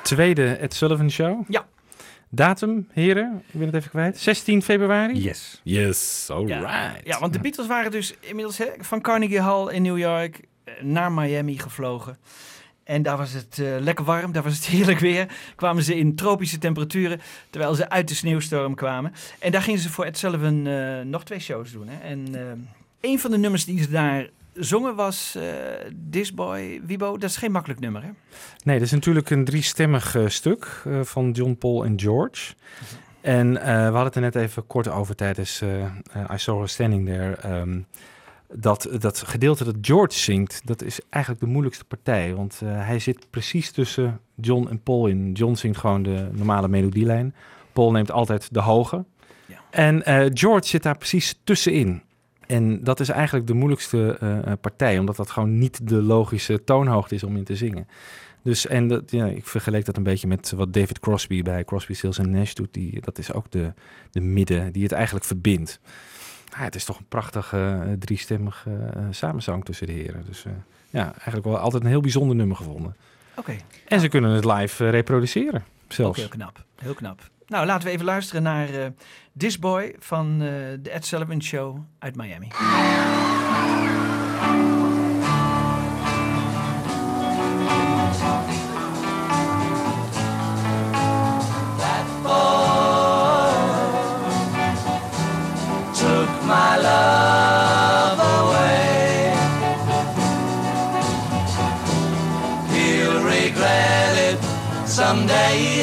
I: Tweede Ed Sullivan Show.
G: Ja.
I: Datum, heren, ik ben het even kwijt. 16 februari?
H: Yes.
I: Yes, alright.
G: Ja, ja, want de Beatles waren dus inmiddels hè, van Carnegie Hall in New York eh, naar Miami gevlogen. En daar was het eh, lekker warm, daar was het heerlijk weer. Kwamen ze in tropische temperaturen, terwijl ze uit de sneeuwstorm kwamen. En daar gingen ze voor Ed Sullivan eh, nog twee shows doen. Hè. En een van de nummers die ze daar zongen was eh This Boy, Wibo. Dat is geen makkelijk nummer, hè?
I: Nee, dat is natuurlijk een driestemmig eh, stuk eh, van John, Paul en George. En eh, we hadden het er net even kort over tijdens I Saw Her Standing There. ehm, dat, dat gedeelte dat George zingt, dat is eigenlijk de moeilijkste partij. Want hij zit precies tussen John en Paul in. John zingt gewoon de normale melodielijn. Paul neemt altijd de hoge. En eh, George zit daar precies tussenin. En dat is eigenlijk de moeilijkste eh, eh, partij, omdat dat gewoon niet de logische toonhoogte is om in te zingen. Dus en dat, ja, ik vergeleek dat een beetje met wat David Crosby bij Crosby, Stills en Nash doet. Die, dat is ook de, de midden die het eigenlijk verbindt. Ah, het is toch een prachtige eh, driestemmige samenzang tussen de heren. Dus ja, eigenlijk wel altijd een heel bijzonder nummer gevonden.
G: Oké.
I: En ze kunnen het live reproduceren,
G: Ook
I: zelfs.
G: heel knap. Heel knap. Nou, laten we even luisteren naar eh This Boy van eh, de Ed Sullivan Show uit Miami.
D: someday.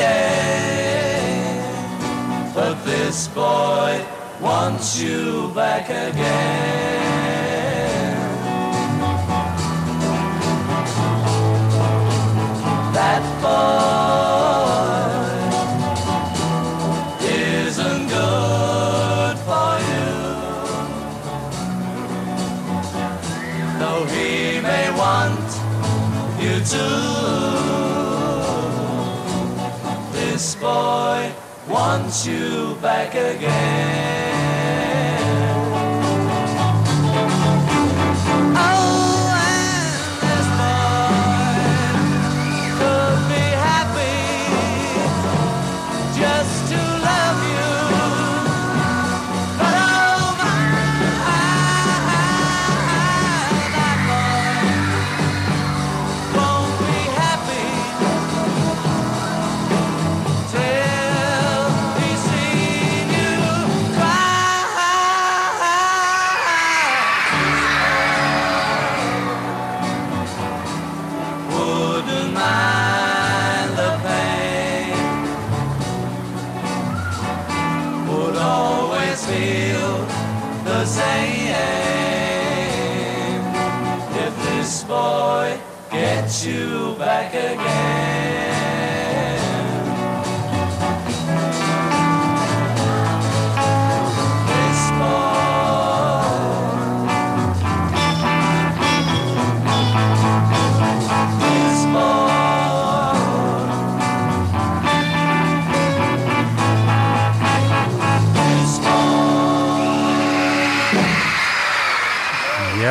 D: This boy wants you back again. That boy isn't good for you. Though he may want you to. This boy wants you back again.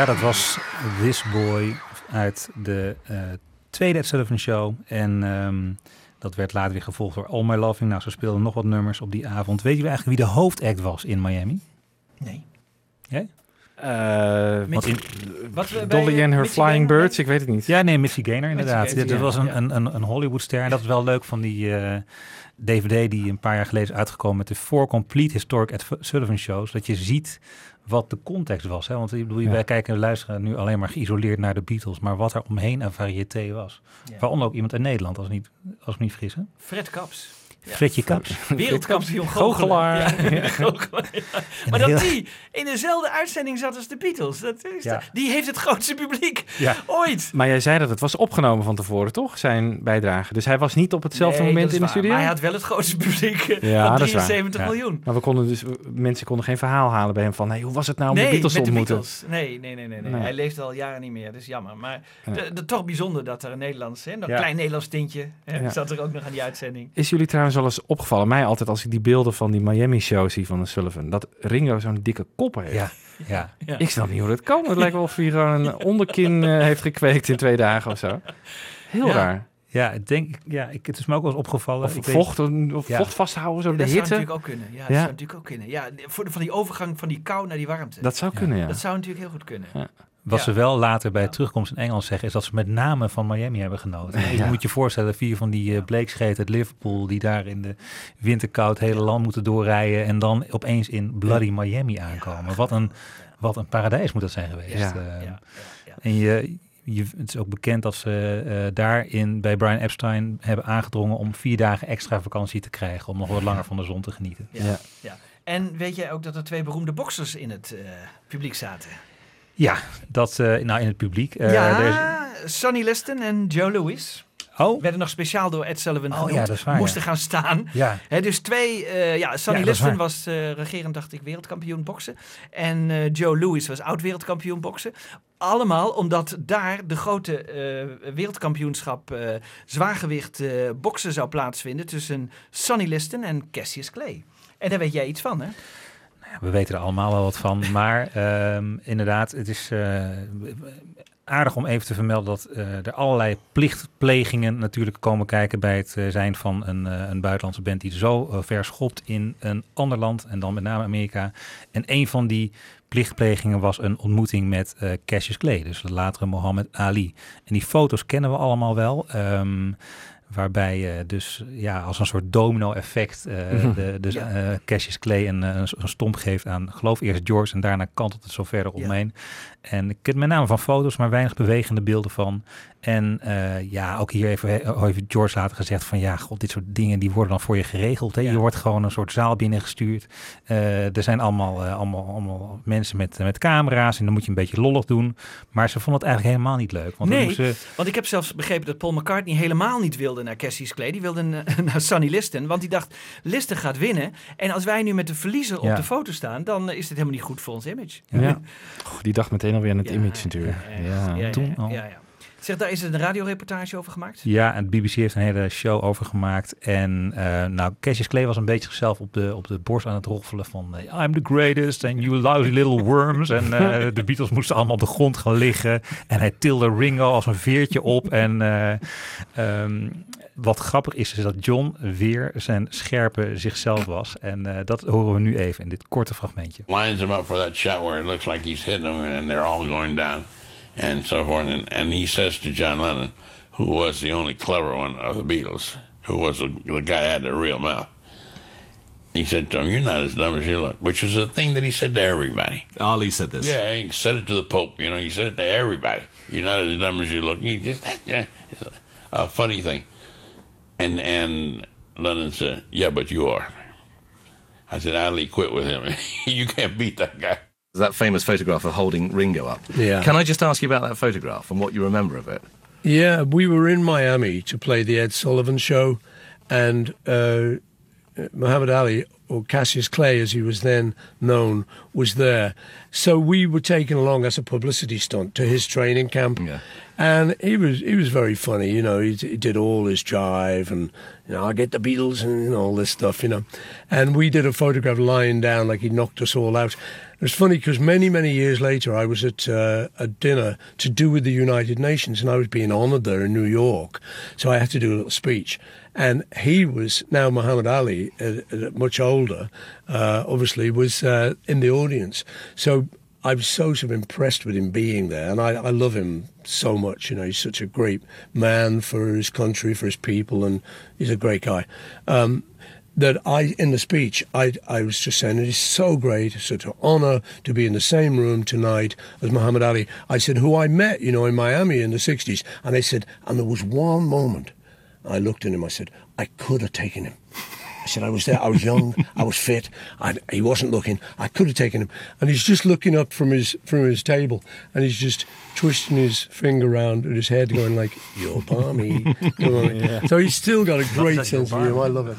H: Ja, dat was This Boy uit de eh, tweede Ed Sullivan Show. En ehm, dat werd later weer gevolgd door All My Loving. Nou, ze speelden nog wat nummers op die avond. Weet je eigenlijk wie de hoofdact was in Miami?
G: Nee.
H: Jij?
I: Eh,
H: Want in,
G: Wat we bij,
I: Dolly
G: eh,
I: and her Flying
G: Gaynor-
I: Birds, ik weet het niet.
H: Ja, nee, Missy Gaynor inderdaad.
G: Gaynor,
H: dit was
G: ja.
H: een, een, een, een Hollywoodster. En dat is wel leuk van die eh, DVD die een paar jaar geleden is uitgekomen met de Four Complete Historic Ed Sullivan Shows. Dat je ziet wat de context was. Hè? Want ik bedoel,
I: Ja.
H: wij kijken en luisteren nu alleen maar geïsoleerd naar de Beatles. Maar wat er omheen aan variété was.
G: Ja.
H: Waaronder ook iemand in Nederland, als, ik niet, als ik me niet vergis. Hè?
G: Fred Kaps. Ja.
H: Fredje Kaps.
G: Wereldkampioen
I: Goochelaar.
G: Maar dat die in dezelfde uitzending zat als de Beatles. Dat is
I: Ja.
G: de- die heeft het grootste publiek
I: Ja.
G: ooit.
I: Maar jij zei dat het was opgenomen van tevoren, toch? Zijn bijdrage. Dus hij was niet op hetzelfde
G: Nee,
I: moment in de studio?
G: Maar hij had wel het grootste publiek eh,
I: Ja,
G: van
I: dat is waar.
G: 73
I: Ja.
G: miljoen.
I: Maar we konden dus, mensen konden geen verhaal halen bij hem van, hey, hoe was het nou om
G: nee,
I: de Beatles te
G: met de
I: ontmoeten?
G: Beatles. Nee, nee, nee, nee, nee.
I: Nee.
G: Hij leeft al jaren niet meer, dat is jammer. Maar toch bijzonder dat er een Nederlands, hè, een
I: Ja.
G: klein Nederlands tintje, hè,
I: Ja.
G: zat er ook nog aan die uitzending.
I: Is jullie trouwens wel eens opgevallen, mij altijd als ik die beelden van die Miami-show zie van de Sullivan, dat Ringo zo'n dikke kop heeft?
H: Ja, ja.
G: Ja.
I: Ik snap niet hoe dat kan. Het lijkt wel of hij gewoon een onderkin eh, heeft gekweekt in twee dagen of zo. Heel
H: Ja.
I: raar.
H: Ja, ik denk, ja, ik, het is me ook wel eens opgevallen.
I: Of
H: Ik weet-
I: vocht, of
H: Ja.
I: vocht vasthouden, zo
G: Ja,
I: de
G: dat zou natuurlijk ook kunnen. Ja, dat
I: Ja.
G: zou natuurlijk ook kunnen. Ja, voor de, van die overgang van die kou naar die warmte.
I: Dat zou kunnen, ja.
G: Dat zou natuurlijk heel goed kunnen.
H: Wat
G: Ja.
H: ze wel later bij terugkomst in Engeland zeggen, is dat ze met name van Miami hebben genoten.
I: Ja.
H: Je moet je voorstellen, vier van die uh, bleekscheten uit Liverpool, die daar in de winterkoud hele land moeten doorrijden en dan opeens in Bloody Miami aankomen. Wat, een, wat een paradijs moet dat zijn geweest. Eh, En je, je, het is ook bekend dat ze eh, daarin bij Brian Epstein hebben aangedrongen om vier dagen extra vakantie te krijgen, om nog wat langer van de zon te genieten.
G: Ja. Ja. En weet jij ook dat er twee beroemde boxers in het eh, publiek zaten?
H: Ja, dat eh, nou in het publiek. eh,
G: ja,
H: is-
G: Sonny Liston en Joe Louis.
H: Oh.
G: Werden nog speciaal door Ed Sullivan
H: Oh,
G: genoemd.
H: ja, dat is waar,
G: Moesten
H: ja.
G: gaan staan.
H: Ja.
G: Dus twee, eh, ja, Sonny
H: Ja,
G: Liston was eh, regerend, dacht ik, wereldkampioen boksen. En Joe Louis was oud-wereldkampioen boksen. Allemaal omdat daar de grote wereldkampioenschap zwaargewicht boksen zou plaatsvinden tussen Sonny Liston en Cassius Clay. En daar weet jij iets van, hè?
H: We weten er allemaal wel wat van. Maar ehm, inderdaad, het is eh, aardig om even te vermelden dat eh, er allerlei plichtplegingen natuurlijk komen kijken bij het eh, zijn van een, een buitenlandse band die zo ver schopt in een ander land en dan met name Amerika. En een van die plichtplegingen was een ontmoeting met Cassius Clay, dus de latere Muhammad Ali. En die foto's kennen we allemaal wel. Ehm, Waarbij je dus ja, als een soort domino-effect eh,
I: Mhm.
H: de, dus,
G: Ja.
H: eh, Cassius Clay een, eh, een, een stomp geeft aan, geloof eerst George en daarna kantelt het zo verder
G: Ja.
H: omheen. En ik ken met name van foto's, maar weinig bewegende beelden van. En eh, ja, ook hier even, he- heeft George later gezegd van ja, god, dit soort dingen die worden dan voor je geregeld. Hè? Je wordt gewoon een soort zaal binnengestuurd. Eh, er zijn allemaal, eh, allemaal, allemaal mensen met, met camera's en dan moet je een beetje lollig doen. Maar ze vonden het eigenlijk helemaal niet leuk. Want dan
G: nee,
H: moesten-
G: want ik heb zelfs begrepen dat Paul McCartney helemaal niet wilde naar Cassius Clay. Die wilde naar Sonny Liston, want die dacht, Liston gaat winnen. En als wij nu met de verliezer op de foto staan, dan is dit helemaal niet goed voor ons image.
I: Ja. Die dacht meteen alweer aan het image natuurlijk. Ja,
G: Ja, ja,
H: toen
G: ja,
H: al.
G: ja, ja. Zeg, daar is er een radioreportage over gemaakt?
H: Ja, en de BBC heeft een hele show over gemaakt. En eh, nou, Cassius Clay was een beetje zichzelf op de, op de borst aan het roffelen van... eh, I'm the greatest and you lousy little worms. En eh, de Beatles moesten allemaal op de grond gaan liggen. En hij tilde Ringo als een veertje op. En eh, ehm, wat grappig is, is dat John weer zijn scherpe zichzelf was. En eh, dat horen we nu even in dit korte fragmentje.
R: lines him up for that shot where it looks like he's hitting them and they're all going down and so forth. And, and he says to John Lennon, who was the only clever one of the Beatles, who was the, the guy had the real mouth. He said to him, You're not as dumb as you look, which was a thing that he said to everybody.
S: Ali said this.
R: Yeah, he said it to the Pope, you know, he said it to everybody. You're not as dumb as you look. He just, yeah, it's a, a funny thing. And, and Lennon said, Yeah, but you are. I said, Ali, quit with him. you can't beat that guy.
S: That famous photograph of holding Ringo up.
T: Yeah.
S: Can I just ask you about that photograph and what you remember of it?
T: Yeah, we were in Miami to play the Ed Sullivan show, and uh, Muhammad Ali, or Cassius Clay as he was then known, was there. So we were taken along as a publicity stunt to his training camp. And he was he was very funny, you know. He, he did all his jive and you know I get the Beatles and you know all this stuff, you know. And we did a photograph lying down like he knocked us all out. It was funny because many many years later I was at uh, a dinner to do with the United Nations and I was being honoured there in New York, so I had to do a little speech. And he was now Muhammad Ali, uh, much older, uh, obviously was uh, in the audience. So I was so sort of impressed with him being there, and I, I love him so much. You know, he's such a great man for his country, for his people, and he's a great guy. Um, that I, in the speech, I, I was just saying it is so great, such an honour to be in the same room tonight as Muhammad Ali. I said, who I met, you know, in Miami in the 60s. And they said, and there was one moment I looked at him, I said, I could have taken him. I said, I was there, I was young, I was fit, I, he wasn't looking, I could have taken him. And he's just looking up from his from his table and he's just twisting his finger around at his head, going like, you're balmy.
G: Yeah.
T: So he's still got a great sense of humor, I love it.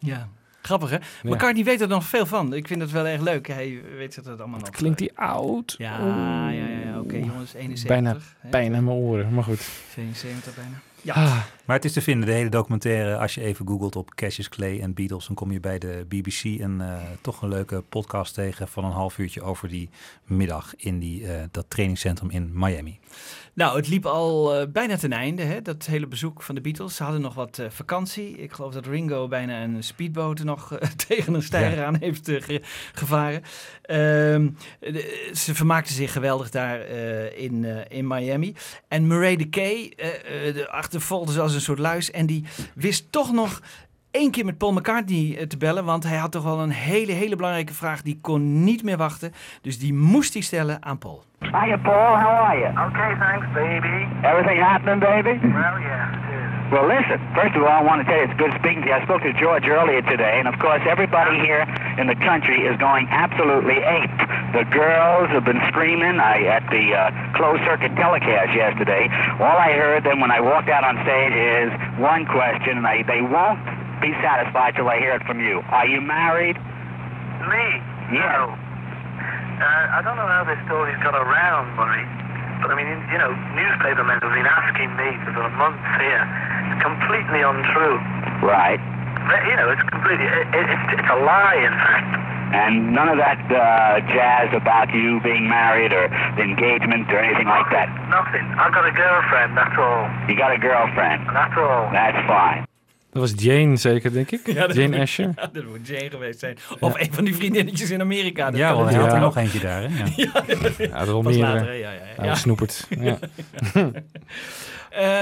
G: Ja. Grappig, hè? McCartney weet er nog veel van. Ik vind het wel erg leuk. Hij weet het allemaal nog.
I: Klinkt die oud?
G: Ja, ja, ja, ja. Oké, jongens, 71.
I: Bijna aan mijn oren, maar goed.
G: 72 bijna. Ja.
H: Maar het is te vinden, de hele documentaire. Als je even googelt op Cassius Clay en Beatles, dan kom je bij de BBC een eh, toch een leuke podcast tegen van een half uurtje over die middag in die, eh, dat trainingscentrum in Miami.
G: Nou, het liep al eh, bijna ten einde, hè? dat hele bezoek van de Beatles. Ze hadden nog wat vakantie. Ik geloof dat Ringo bijna een speedboot nog tegen een steiger
H: Ja.
G: aan heeft ge- gevaren. Ehm, de- ze vermaakten zich geweldig daar in, in Miami. En Murray de Kay de achtervolgde ze als een soort luis. En die wist toch nog één keer met Paul McCartney eh, te bellen. Want hij had toch wel een hele, hele belangrijke vraag. Die kon niet meer wachten. Dus die moest hij stellen aan Paul.
E: Hiya, Paul. How are you? Okay, thanks, baby. Everything happening, baby? Well, yeah, Well, listen, first of all, I want to tell you it's good speaking to you. I spoke to George earlier today, and of course, everybody here in the country is going absolutely ape. The girls have been screaming I, at the uh, closed circuit telecast yesterday. All I heard then when I walked out on stage is one question, and I, they won't be satisfied till I hear it from you. Are you married?
U: Me?
E: Yeah.
U: No. Uh, I don't know how this story's got around, Murray, but I mean, you know, newspapermen have been asking me for months here. It's completely untrue.
E: Right.
U: But, you know, it's completely, it, it, it's, it's a lie, in fact.
E: And none of that uh, jazz about you being married or the engagement or anything like that.
U: Nothing. I've got a girlfriend, that's all.
E: You got a girlfriend.
U: That's all.
E: That's fine.
I: Dat was Jane zeker, denk ik?
G: Ja, dat
I: Jane
G: moet-
I: Asher.
G: Ja, dat moet Jane geweest zijn. Of een van die vriendinnetjes in Amerika. Dat
H: Ja, want hij had er nog eentje daar. Hè? Ja.
G: Ja,
I: er meerdere.
G: later, hè? ja, ja, ja.
I: Ja, snoepert. Ja.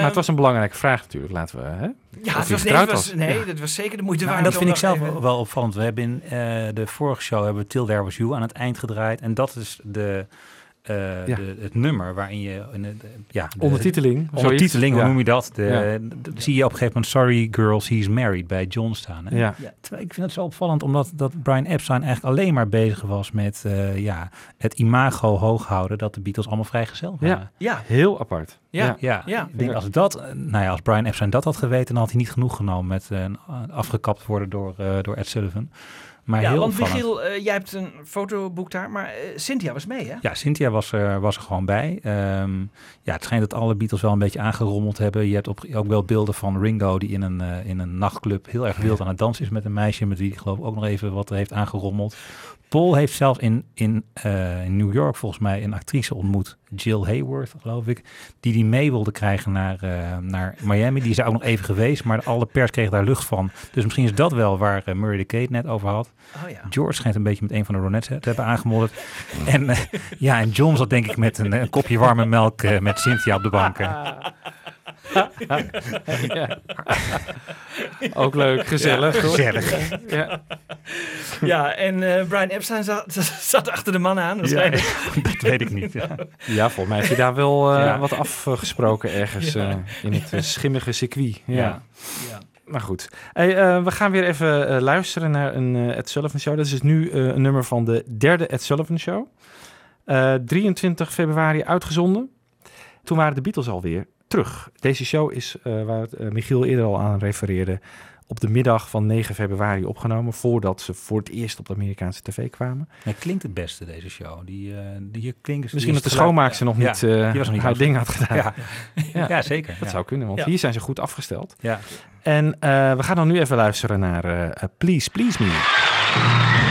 I: maar het was een belangrijke vraag natuurlijk, laten we... Hè?
G: Ja, het was, nee, het was, nee
I: Ja.
G: dat was zeker de moeite
H: Nou,
G: waard.
H: en dat vind ik zelf
G: even-
H: wel opvallend. We hebben in eh, de vorige show hebben we Till There Was You aan het eind gedraaid. En dat is de, eh,
I: Ja.
H: de, het nummer waarin je... De, de- ja, de-
I: Ondertiteling.
H: Ondertiteling, hoe
I: Ja.
H: noem je dat? De,
I: Ja.
H: de- zie je op een gegeven moment Sorry Girls, He's Married bij John staan. Hè?
I: Ja.
H: terwijl ik vind het zo opvallend, omdat dat Brian Epstein eigenlijk alleen maar bezig was met eh, ja, het imago hoog houden dat de Beatles allemaal vrijgezel waren.
I: Ja.
G: Ja.
I: heel apart.
H: Ja, ja.
G: Ja.
H: Ik denk als dat, eh, nou ja, als Brian Epstein dat had geweten, dan had hij niet genoeg genomen met eh, afgekapt worden door, eh, door Ed Sullivan. Maar
G: ja,
H: heel
G: want. Michiel, eh, jij hebt een fotoboek daar, maar eh, Cynthia was mee, hè?
H: Ja, Cynthia was er, was er gewoon bij. Ehm, ja, het schijnt dat alle Beatles wel een beetje aangerommeld hebben. Je hebt op, ook wel beelden van Ringo die in een, eh, in een nachtclub heel erg wild aan het dansen is met een meisje met wie hij geloof ik ook nog even wat heeft aangerommeld. Paul heeft zelfs in, in, eh, in New York volgens mij een actrice ontmoet, Jill Hayworth geloof ik, die die mee wilde krijgen naar, eh, naar Miami. Die is daar ook nog even geweest, maar alle pers kreeg daar lucht van. Dus misschien is dat wel waar eh, Murray de Kate net over had.
G: Oh ja.
H: George schijnt een beetje met een van de Ronettes te hebben aangemodderd. en, ja, en John zat denk ik met een, een kopje warme melk met Cynthia op de bank.
I: Ja. Ook leuk, gezellig.
H: Ja,
I: hoor.
H: gezellig.
I: Ja.
G: Ja, en eh, Brian Epstein zat, zat achter de man aan.
H: dat weet ik niet. Ja.
I: Ja, volgens mij heb je daar wel eh,
H: Ja.
I: wat afgesproken ergens
G: Ja.
I: eh, in het schimmige circuit. Ja.
H: Ja.
G: Ja.
I: Maar goed. Hey, eh, we gaan weer even eh, luisteren naar een eh, Ed Sullivan Show. Dat is dus nu eh, een nummer van de derde Ed Sullivan Show. Eh, 23 februari uitgezonden. Toen waren de Beatles alweer terug. Deze show is, eh, waar het, eh, Michiel eerder al aan refereerde, op de middag van 9 februari opgenomen. Voordat ze voor het eerst op de Amerikaanse tv kwamen.
H: Hij klinkt het beste, deze show. Die, eh die klinkt,
I: Misschien dat de schoonmaakster nog
H: Ja,
I: niet,
H: die was nog niet
I: haar ding had gedaan.
H: Ja, ja. zeker.
I: Dat zou kunnen, want hier zijn ze goed afgesteld.
H: Ja.
I: En we gaan dan nu even luisteren naar Please Please Me.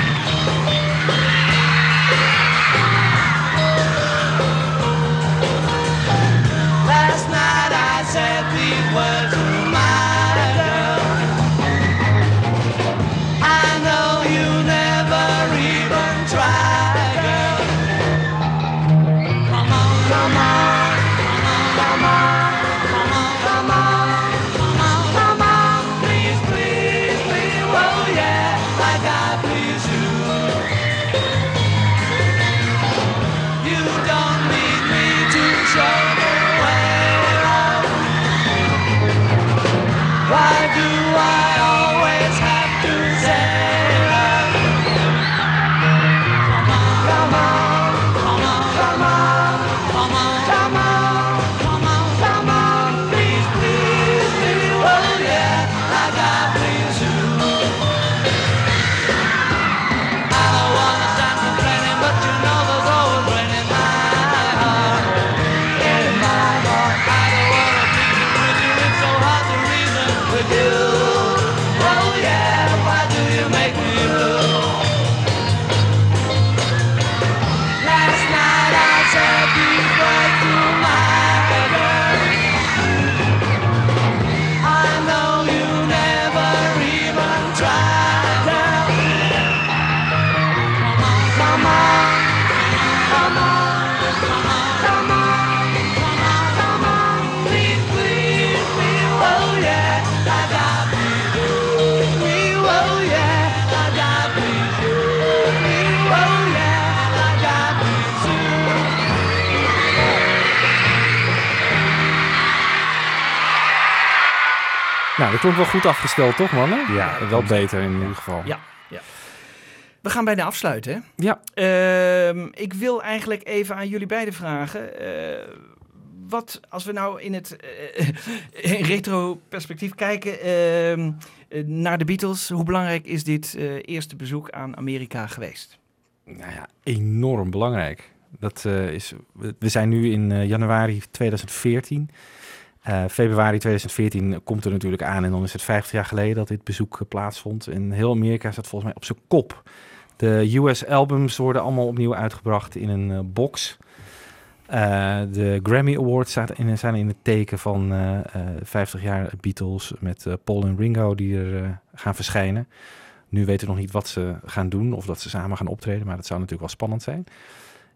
I: Klonk wel goed afgesteld, toch mannen?
H: Ja,
I: wel beter in ieder geval.
G: Ja, ja. We gaan bijna afsluiten. hè?
I: Ja.
G: Ehm, ik wil eigenlijk even aan jullie beiden vragen. eh, wat, als we nou in het eh, in retro-perspectief kijken ehm, eh, naar de Beatles, hoe belangrijk is dit eh, eerste bezoek aan Amerika geweest?
I: Nou ja, enorm belangrijk. Dat, eh, is, we zijn nu in eh, januari 2014. Eh, februari 2014 komt er natuurlijk aan en dan is het 50 jaar geleden dat dit bezoek eh, plaatsvond. En heel Amerika staat volgens mij op zijn kop. De US albums worden allemaal opnieuw uitgebracht in een eh, box. De Grammy Awards staat in, zijn in het teken van eh, eh, 50 jaar Beatles met Paul en Ringo die er gaan verschijnen. Nu weten we nog niet wat ze gaan doen of dat ze samen gaan optreden, maar dat zou natuurlijk wel spannend zijn.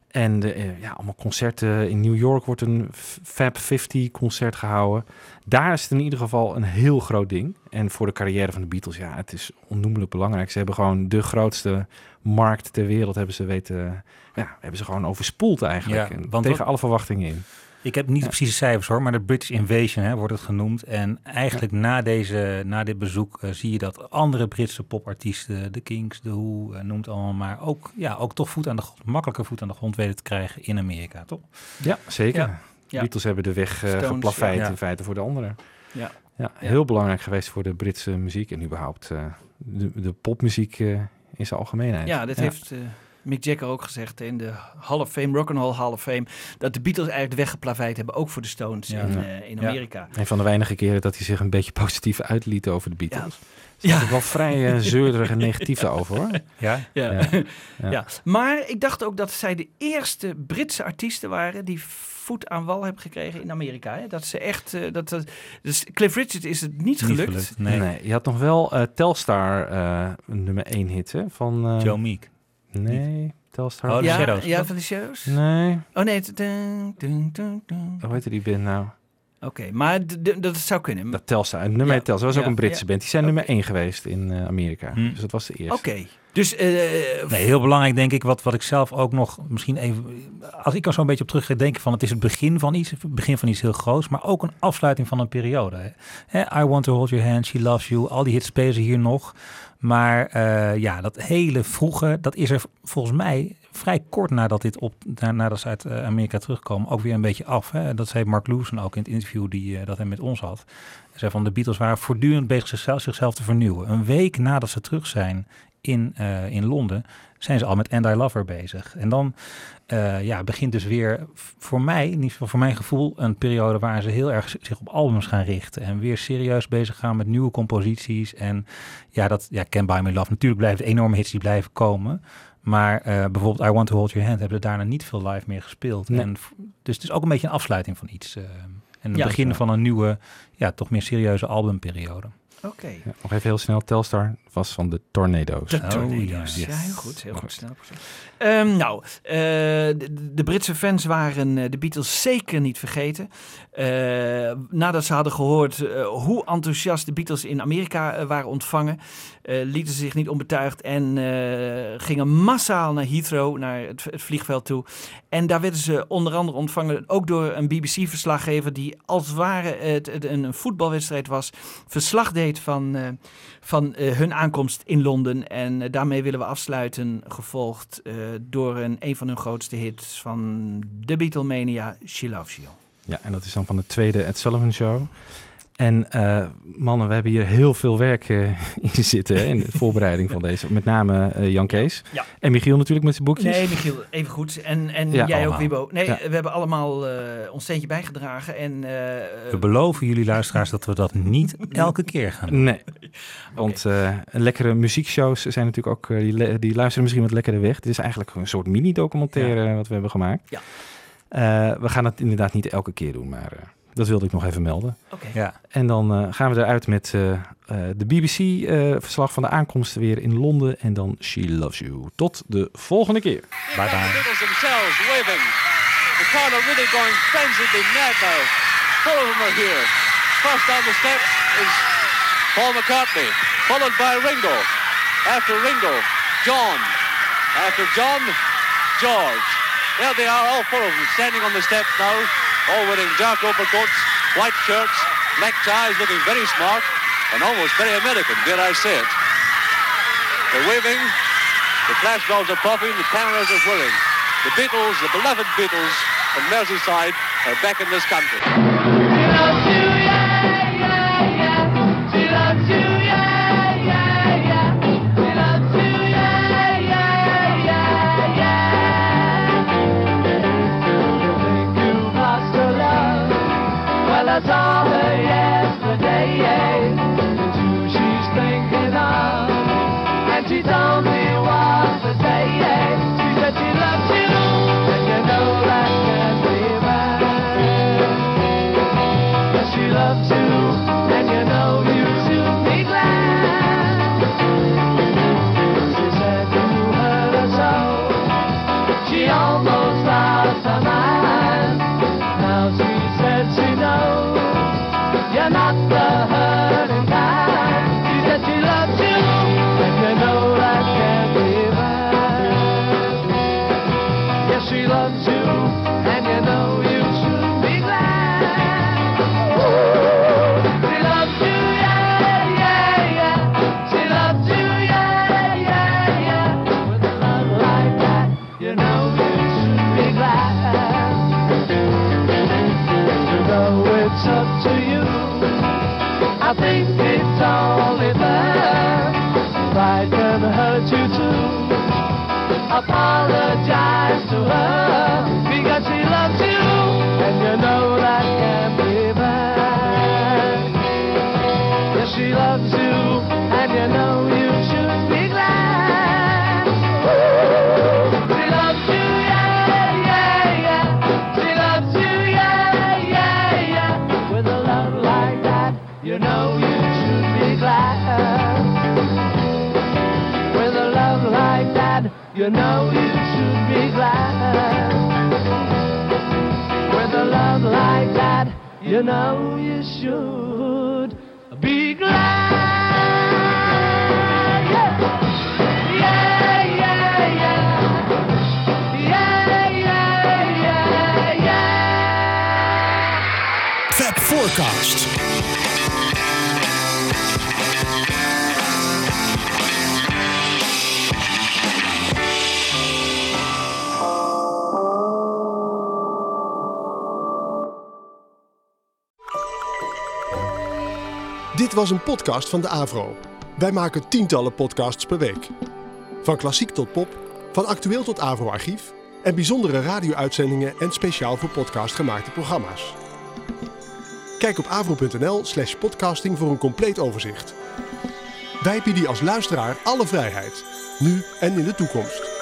I: En de, eh, ja, allemaal concerten. In New York wordt een Fab 50 concert gehouden. Daar is het in ieder geval een heel groot ding. En voor de carrière van de Beatles, ja, het is onnoemelijk belangrijk. Ze hebben gewoon de grootste markt ter wereld hebben ze weten, ja, hebben ze gewoon overspoeld eigenlijk.
H: Ja,
I: En
H: want
I: tegen
H: wat-
I: alle verwachtingen in.
H: Ik heb niet de precieze cijfers hoor, maar de British Invasion hè, wordt het genoemd. En eigenlijk na, deze, na dit bezoek eh, zie je dat andere Britse popartiesten, de Kings, de Who, eh, noem het allemaal maar, ook, ja, ook toch voet aan de grond, makkelijker voet aan de grond weten te krijgen in Amerika, toch?
I: Ja, zeker.
H: Ja.
I: De. Beatles hebben de weg eh,
H: Stones,
I: geplaveid in feite voor de anderen.
G: Ja.
I: Ja, heel belangrijk geweest voor de Britse muziek en überhaupt eh, de, de popmuziek eh, in zijn algemeenheid.
G: Ja, dat heeft eh, Mick Jagger ook gezegd in de Hall of Fame, Rock'n'Roll Hall of Fame, dat de Beatles eigenlijk de weg geplaveid hebben, ook voor de Stones
I: Ja.
G: in,
I: Ja.
G: eh, in
I: Ja.
G: Amerika.
I: Een van de weinige keren dat hij zich een beetje positief uitliet over de Beatles.
G: Ja.
I: Ja. wel vrij eh, zeurderig en negatief over hoor.
H: Ja?
G: Ja.
I: Ja.
G: Ja.
I: Ja.
G: maar ik dacht ook dat zij de eerste Britse artiesten waren die voet aan wal hebben gekregen in Amerika. Hè? Dat ze echt, eh, dat, dat, dus Cliff Richard is het niet gelukt.
I: nee. je had nog wel eh, Telstar eh, nummer 1 hit hè, van... eh,
H: Joe Meek.
I: Nee, Telstar.
H: Oh, de
G: ja,
H: Shadows,
G: Ja, van de Shadows?
I: Nee.
G: Oh nee, het- dun, dun, dun, dun.
I: Hoe heette die band nou?
G: Oké, maar dat zou kunnen.
I: Dat Telstar. Het nummer
G: Ja.
I: Telstar. Was ook een Britse
G: ja.
I: band. Die zijn nummer 1 geweest in eh, Amerika.
H: Hm.
I: Dus dat was de eerste.
G: Oké, dus eh,
H: Nee, heel belangrijk denk ik, wat, wat ik zelf ook nog misschien even, als ik er zo een beetje op terug ga denken van het is het begin van iets, het begin van iets heel groots, maar ook een afsluiting van een periode. hè. Hè, I Want to Hold Your Hand, She Loves You, al die hits spelen ze hier nog. Maar eh, ja, dat hele vroege, dat is er volgens mij vrij kort nadat, dit op, na- nadat ze uit eh, Amerika terugkomen ook weer een beetje af. Hè. Dat zei Mark Lewson ook in het interview die, eh, dat hij met ons had. Hij zei van de Beatles waren voortdurend bezig zichzelf te vernieuwen. Een week nadat ze terug zijn in, eh, in Londen, zijn ze al met And I Love Her bezig. En dan eh, ja, begint dus weer voor mij, in ieder geval voor mijn gevoel, een periode waar ze heel erg zich op albums gaan richten. En weer serieus bezig gaan met nieuwe composities. En ja, dat ja, Can't Buy Me Love. Natuurlijk blijven enorme hits die blijven komen. Maar eh, bijvoorbeeld I Want to Hold Your Hand hebben ze daarna niet veel live meer gespeeld.
I: Nee.
H: En, dus het is ook een beetje een afsluiting van iets. en het
G: Ja.
H: begin van een nieuwe, ja, toch meer serieuze albumperiode.
G: Oké.
I: Ja, nog even heel snel. Telstar was van de Tornado's.
G: De
H: Oh, yes.
G: Ja, heel goed. Heel goed. Snel. Ehm, nou, eh, de, de Britse fans waren eh, de Beatles zeker niet vergeten. Eh, nadat ze hadden gehoord eh, hoe enthousiast de Beatles in Amerika waren ontvangen, eh, lieten ze zich niet onbetuigd en eh, gingen massaal naar Heathrow, naar het, het vliegveld toe. En daar werden ze onder andere ontvangen ook door een BBC-verslaggever die als het ware het, het een, een voetbalwedstrijd was, verslag deed van, eh, van eh, hun aankomst in Londen. En eh, daarmee willen we afsluiten, gevolgd eh, door een, een van hun grootste hits van de Beatlemania, She Loves You.
I: Ja, en dat is dan van de tweede Ed Sullivan Show. En eh, mannen, we hebben hier heel veel werk eh, in zitten hè, in de voorbereiding van deze. Met name eh, Jan Kees.
G: Ja.
I: En Michiel natuurlijk met zijn boekjes.
G: Nee, Michiel, even goed. En, en
I: Ja,
G: jij
I: allemaal.
G: ook, Wibo. Nee,
I: Ja.
G: we hebben allemaal eh, ons steentje bijgedragen. En, eh,
H: We beloven jullie luisteraars dat we dat niet elke keer gaan doen.
I: Nee, want eh, lekkere muziekshows zijn natuurlijk ook, die, die luisteren misschien wat lekkerder weg. Dit is eigenlijk een soort mini-documentaire wat we hebben gemaakt.
G: Ja.
I: Eh, we gaan het inderdaad niet elke keer doen, maar eh, dat wilde ik nog even melden.
G: Oké.
H: Ja.
I: En dan eh, gaan we eruit met eh, eh, de BBC-verslag van de aankomst weer in Londen. En dan She Loves You. Tot de volgende keer.
H: Bye bye.
V: The Beatles themselves waving. The crowd are really going frenziedly mad now. Four of them are here. First down the steps is Paul McCartney, followed by Ringo. After Ringo, John. After John, George. There they are, all four of them, standing on the steps now, all wearing dark overcoats, white shirts, black ties, looking very smart, and almost very American, dare I say it. They're waving, the flash flashbulbs are popping, the cameras are whirring. The Beatles, the beloved Beatles from Merseyside are back in this country.
D: I saw her yesterday, the two she's thinking of, and she told me what to say. She said she loves up to you. I think it's only fair. Pride can hurt you too.
Q: Apologize to her. You know you should be glad. With a love like that, you know you should
A: Dit was een podcast van de Avro. Wij maken tientallen podcasts per week. Van klassiek tot pop, van actueel tot Avro-archief en bijzondere radio-uitzendingen en speciaal voor podcast gemaakte programma's. Kijk op avro.nl slash podcasting voor een compleet overzicht. Wij bieden als luisteraar alle vrijheid, nu en in de toekomst.